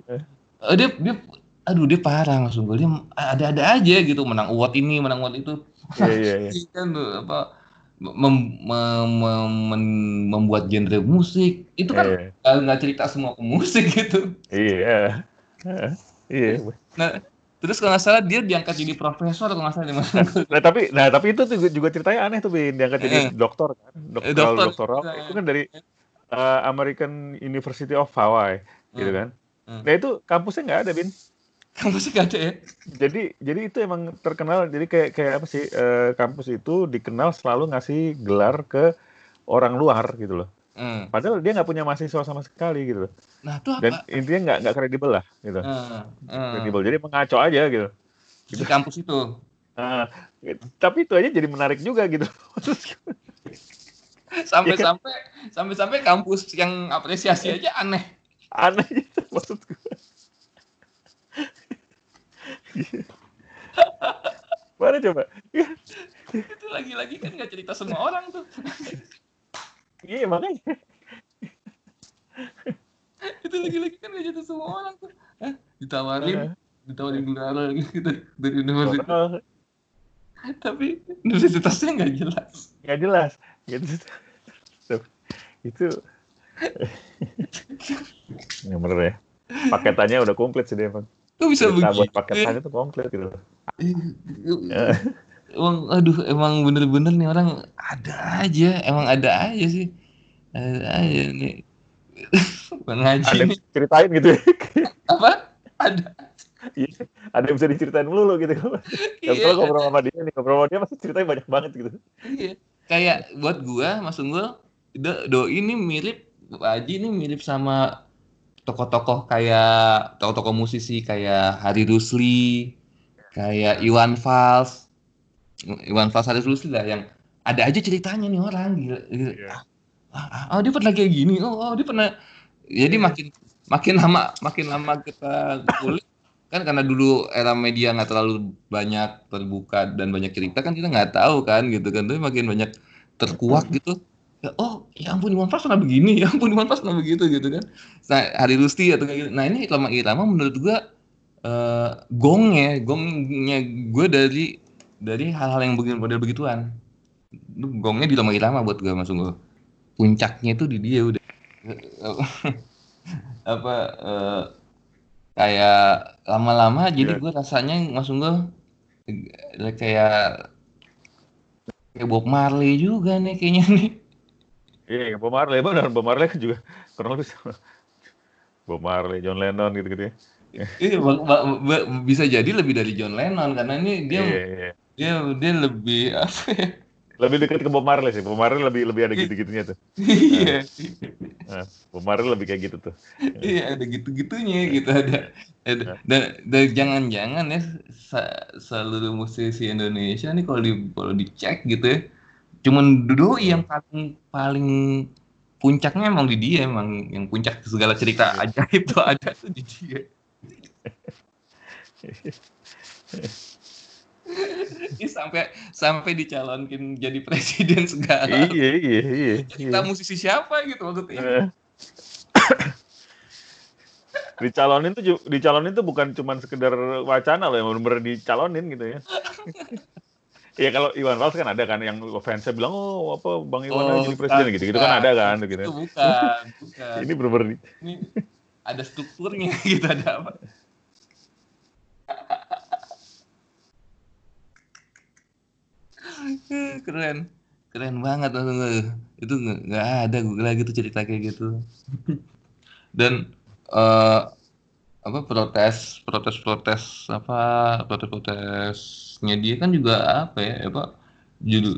Eh. dia dia aduh dia parah mas gue dia ada-ada aja gitu. Menang award ini menang award itu. Iya iya iya. Kan apa mem, mem, mem, membuat genre musik. Itu kan yeah. nggak cerita semua ke musik gitu. Iya. Yeah. iya. Yeah. nah terus kalau nggak salah dia diangkat jadi profesor kalau nggak salah di nah tapi nah tapi itu tuh juga ceritanya aneh tuh bin diangkat jadi yeah. dokter kan? Dokter dokter doktoral. Nah, itu kan dari uh, American University of Hawaii gitu hmm. kan? Hmm. nah itu kampusnya nggak ada bin kampus gak ada ya? Jadi jadi itu emang terkenal. Jadi kayak kayak apa sih uh, kampus itu dikenal selalu ngasih gelar ke orang luar gitu loh hmm. padahal dia nggak punya mahasiswa sama sekali gitu nah itu apa? dan intinya nggak nggak kredibel lah gitu hmm. Hmm. kredibel jadi mengaco aja gitu di kampus itu nah, tapi itu aja jadi menarik juga gitu sampai-sampai sampai-sampai kampus yang apresiasi aja aneh aneh gitu maksud gue Mana coba? itu lagi-lagi kan nggak cerita semua orang tuh. Iya makanya. itu lagi-lagi kan nggak cerita semua orang tuh. Eh, ditawarin, ditawarin gelar gitu dari universitas. Tapi universitasnya nggak jelas. Nggak jelas. Gitu. Itu yang bener ya. Paketannya udah komplit sih dia, Bang. Kok bisa Cerita begitu? buat paketannya tuh komplit gitu. Emang aduh emang bener-bener nih orang ada aja emang ada aja sih. Ada aja nih. Bang Haji ada nih. ceritain gitu ya? Apa? Ada. Iya ada yang bisa diceritain dulu gitu. Iya. kalau ngobrol sama dia nih ngobrol sama dia masih ceritanya banyak banget gitu. Iya. Kayak buat gua Mas Unggul do, do ini mirip Haji ini mirip sama tokoh-tokoh kayak tokoh-tokoh musisi kayak Hari Rusli, kayak Iwan Fals, Iwan Fals Hari Rusli lah yang ada aja ceritanya nih orang gila. gila. Yeah. Ah, oh dia pernah kayak gini, oh, oh dia pernah. Jadi yeah. makin makin lama makin lama kita kulik kan karena dulu era media nggak terlalu banyak terbuka dan banyak cerita kan kita nggak tahu kan gitu kan tapi makin banyak terkuak gitu ya, oh ya ampun Iwan Fals pernah begini ya ampun Iwan Fals pernah begitu gitu kan nah Hari Rusti atau kayak gitu nah ini lama irama menurut gua uh, gongnya gongnya gue dari dari hal-hal yang begini model begituan gongnya di lama irama buat gue masuk gue puncaknya itu di dia udah apa uh, kayak lama-lama yeah. jadi iya. gue rasanya masuk gue kayak kayak Bob Marley juga nih kayaknya nih Iya, Bob Marley benar. Bob Marley kan juga kurang lebih sama. Bob Marley, John Lennon gitu-gitu ya. Iya, bisa jadi lebih dari John Lennon karena ini dia iya, iya. Dia dia lebih apa ya? Lebih dekat ke Bob Marley sih. Bob Marley lebih lebih ada gitu-gitunya tuh. Iya. Nah, Bob Marley lebih kayak gitu tuh. Iya, ada gitu-gitunya gitu ada. ada nah. dan, dan jangan-jangan ya seluruh musisi Indonesia nih kalau di kalau dicek gitu ya cuman dulu yang paling paling puncaknya emang di dia emang yang puncak segala cerita iya. ajaib tuh ada tuh di dia Ini sampai sampai dicalonkin jadi presiden segala. Iya iya iya. Kita iya. musisi siapa gitu maksudnya. Eh. dicalonin tuh dicalonin tuh bukan cuma sekedar wacana loh yang benar-benar dicalonin gitu ya. Iya kalau Iwan Fals kan ada kan yang fansnya bilang oh apa Bang Iwan oh, jadi presiden gitu gitu kan ada kan gitu. Itu bukan, bukan. Ini benar-benar ini ada strukturnya gitu ada apa. Keren. Keren banget itu nggak ada gue lagi tuh cerita kayak gitu. Dan uh, apa protes protes protes apa protes protesnya dia kan juga apa ya apa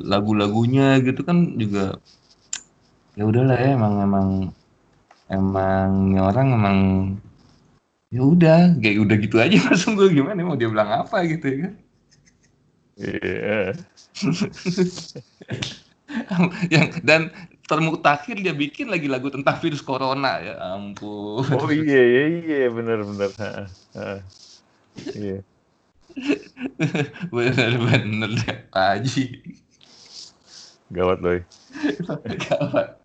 lagu-lagunya gitu kan juga ya udahlah ya emang emang emang orang emang ya udah kayak udah gitu aja langsung gue gimana mau dia bilang apa gitu ya kan iya. Yang dan termutakhir dia bikin lagi lagu tentang virus corona ya ampun. Oh iya iya iya benar benar. Iya. Benar benar deh Haji. Gawat loh gawat.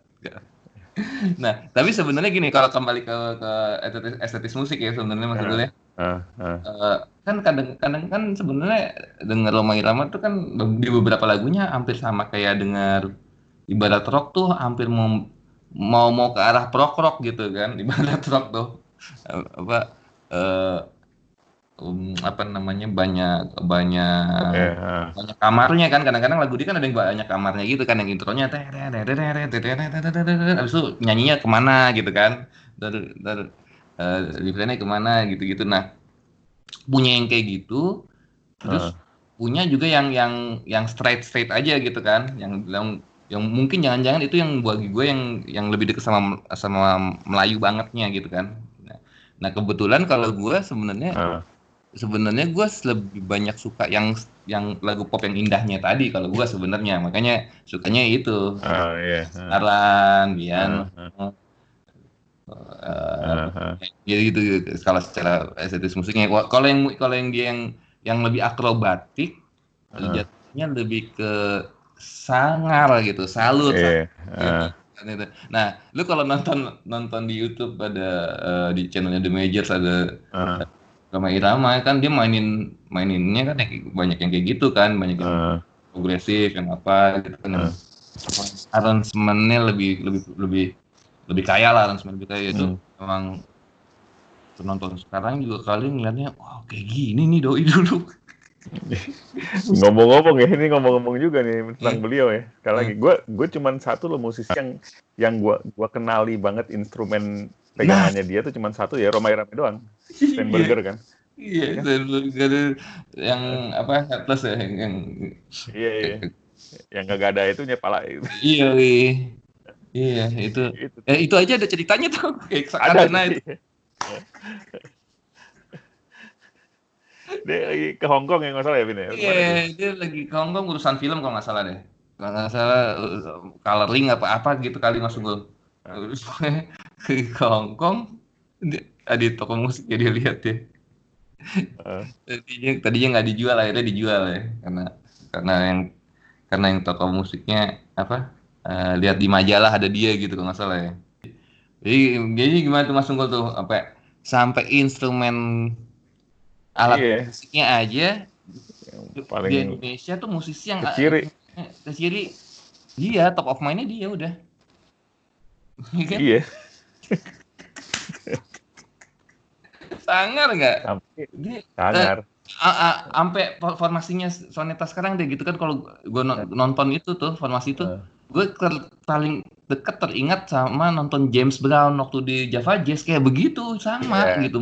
Nah tapi sebenarnya gini kalau kembali ke ke estetis, estetis musik ya sebenarnya maksudnya uh, uh. uh, kan kadang-kadang kan sebenarnya dengar Roma Irama tuh kan di beberapa lagunya hampir sama kayak dengar ibarat rock tuh hampir mau mau mau ke arah prok rock gitu kan ibarat rock tuh apa uh, um, apa namanya banyak banyak okay, uh. banyak kamarnya kan kadang-kadang lagu dia kan ada yang banyak kamarnya gitu kan yang intronya habis itu nyanyinya ke mana gitu kan dari dari uh, ke mana gitu-gitu nah punya yang kayak gitu terus uh. punya juga yang yang yang straight straight aja gitu kan yang bilang yang mungkin jangan-jangan itu yang bagi gue yang yang lebih dekat sama sama Melayu bangetnya gitu kan nah, nah kebetulan kalau gue sebenarnya uh. sebenarnya gue lebih banyak suka yang yang lagu pop yang indahnya tadi kalau gue sebenarnya makanya sukanya itu uh, yeah. uh. Arlan Bian uh, uh. Uh, uh, ya gitu, gitu kalau secara estetis musiknya kalau yang kalau yang dia yang yang lebih akrobatik uh. jatuhnya lebih ke sangar gitu, salut. Yeah. Uh. Nah, lu kalau nonton nonton di YouTube ada uh, di channelnya The Majors ada uh. Rama Irama kan dia mainin maininnya kan banyak yang kayak gitu kan, banyak yang uh. progresif yang apa gitu kan. Uh. Arrangementnya lebih lebih lebih lebih kaya lah aransemen kita itu hmm. emang penonton sekarang juga kali ngeliatnya wow, kayak gini nih doi dulu. Ngomong-ngomong ya ini ngomong-ngomong juga nih tentang hmm. beliau ya. Sekali lagi gue hmm. gue cuman satu loh musisi yang yang gue gue kenali banget instrumen pegangannya nah. dia tuh cuman satu ya Roma Irama doang. Steinberger kan. Iya Steinberger yang apa headless ya yang iya iya. Yang gak ada itu pala itu. Iya iya itu itu, eh, itu aja ada ceritanya tuh kayak ada itu dia lagi ke Hong Kong ya nggak salah ya Vin ya? Iya, yeah, dia lagi ke Hong Kong urusan film kalau nggak salah deh. Kalau nggak salah coloring apa apa gitu kali Mas Unggul. Terus ke Hong Kong ada toko musik ya dia lihat ya. Uh. Tadinya tadinya nggak dijual akhirnya dijual ya karena karena yang karena yang toko musiknya apa uh, lihat di majalah ada dia gitu kalau nggak salah ya. Jadi, jadi gimana tuh Mas Unggul tuh sampai sampai instrumen alat iya. musiknya aja yang paling di Indonesia tuh musisi yang keciri keciri iya top of mindnya dia udah iya, kan? iya. sangar nggak sangar uh, sampai formasinya Soneta sekarang deh gitu kan kalau gue nonton itu tuh formasi itu uh. Gue paling deket teringat sama nonton James Brown waktu di Java Jazz kayak begitu sama yeah. gitu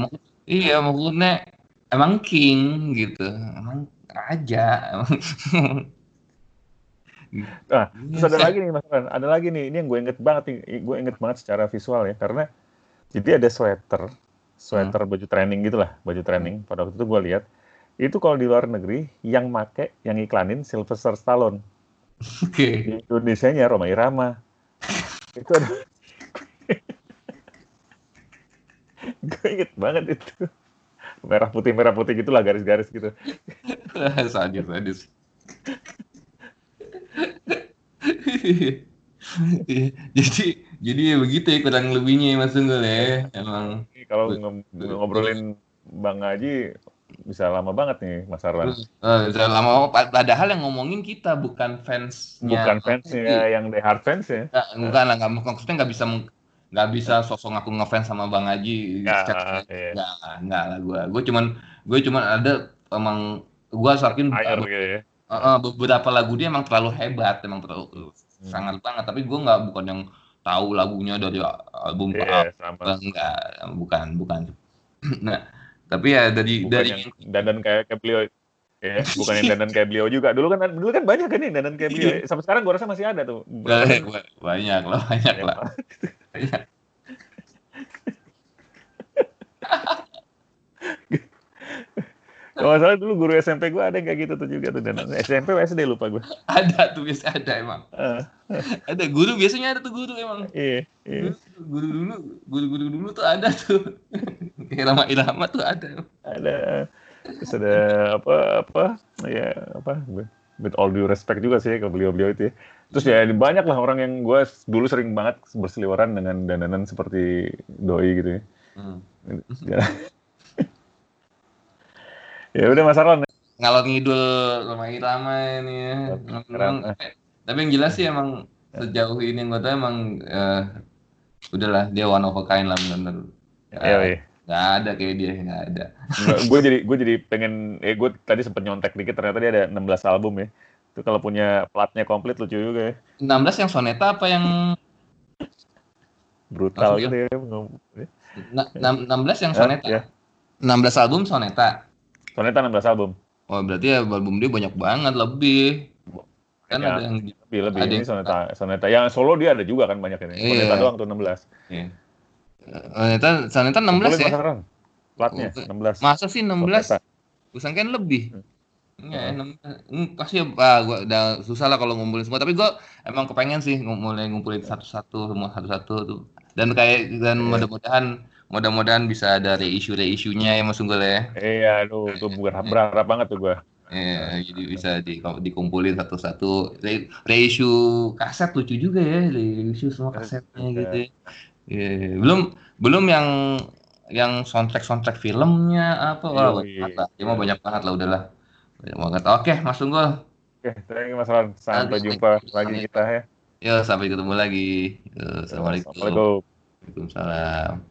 iya maksudnya emang king gitu emang raja Nah, terus ada lagi nih Mas Ran, ada lagi nih, ini yang gue inget banget nih, gue inget banget secara visual ya, karena jadi ada sweater, sweater hmm. baju training gitulah, baju training. Pada waktu itu gue lihat, itu kalau di luar negeri yang make, yang iklanin Sylvester Stallone. Oke. Okay. Di Indonesia-nya Roma Irama. itu ada. gue inget banget itu. Merah putih merah putih gitulah garis-garis gitu. sadis sadis. jadi jadi ya begitu ya kurang lebihnya ya Mas Tunggul ya emang kalau ngobrolin Bang Haji bisa lama banget nih Mas Arlan. Uh, bisa lama padahal yang ngomongin kita bukan fansnya. Bukan fansnya yang the hard fans ya. Nggak, enggak lah, nggak maksudnya nggak bisa nggak bisa sosok ngaku ngefans sama Bang Haji. Nggak, iya. nggak, nggak lah gue. Gue cuman gue cuman ada emang gue saking Air gitu ya. Uh, beberapa lagu dia emang terlalu hebat, emang terlalu hmm. sangat banget. Tapi gue nggak bukan yang tahu lagunya dari album yeah, apa enggak, bukan bukan. nah tapi ya dari bukan dari dan dan kayak, kayak beliau. Ya bukan yang dandan kayak beliau juga. Dulu kan dulu kan banyak kan nih dandan kayak beliau. Sampai sekarang gua rasa masih ada tuh. Banyak banyak lah banyak lah. Banyak Kalau salah dulu guru SMP gue ada yang kayak gitu tuh juga tuh dan SMP SD lupa gue. Ada tuh biasa ada emang. Uh. ada guru biasanya ada tuh guru emang. Iya. iya. Guru, dulu guru guru dulu tuh ada tuh. Irama irama tuh ada. Ada. Terus ada apa apa ya apa with all due respect juga sih ke beliau-beliau itu ya. Terus ya banyak lah orang yang gue dulu sering banget berseliweran dengan dandanan seperti doi gitu ya. Hmm. Ya udah Mas Arlan. Ngalor ngidul lumayan lama ini ya. Memang, tapi yang jelas sih emang sejauh ini gue tuh emang uh, udahlah dia one of a kind lah benar. Ya, iya, iya. Gak ada kayak dia, gak ada. gue jadi gue jadi pengen, eh gue tadi sempet nyontek dikit ternyata dia ada 16 album ya. Itu kalau punya platnya komplit lucu juga ya. 16 yang soneta apa yang brutal gitu ya. Nah, 16 yang soneta. Ya, ya. 16 album soneta. Soneta 16 album. Oh, berarti ya album dia banyak banget lebih. Kan ya, ada yang lebih lebih ada ini Soneta Soneta yang solo dia ada juga kan banyak ini. Iya. Soneta doang tuh 16. Iya. Soneta Soneta 16 Kumpulin ya. Masaran. Platnya oh, 16. Masa sih 16? Kusang kan lebih. Hmm. Ya, hmm, pasti ah, gua udah susah lah kalau ngumpulin semua. Tapi gua emang kepengen sih mulai ngumpulin satu-satu semua satu-satu tuh. Dan kayak dan yeah. mudah-mudahan mudah-mudahan bisa ada reissue reissuenya ya Mas Unggul ya. Iya, aduh, itu berharap, berharap banget tuh gua. Iya, jadi bisa di, dikumpulin satu-satu. Re, reissue kaset lucu juga ya, reissue semua kasetnya gitu. Ya. Yeah. Belum belum yang yang soundtrack soundtrack filmnya apa wah banyak banget Ya mau banyak banget lah udahlah. Banyak banget. Oke, Mas Unggul. Oke, thank you Mas Ron. Sampai jumpa lagi kita ya. Ya, sampai ketemu lagi. Assalamualaikum. Assalamualaikum. Waalaikumsalam.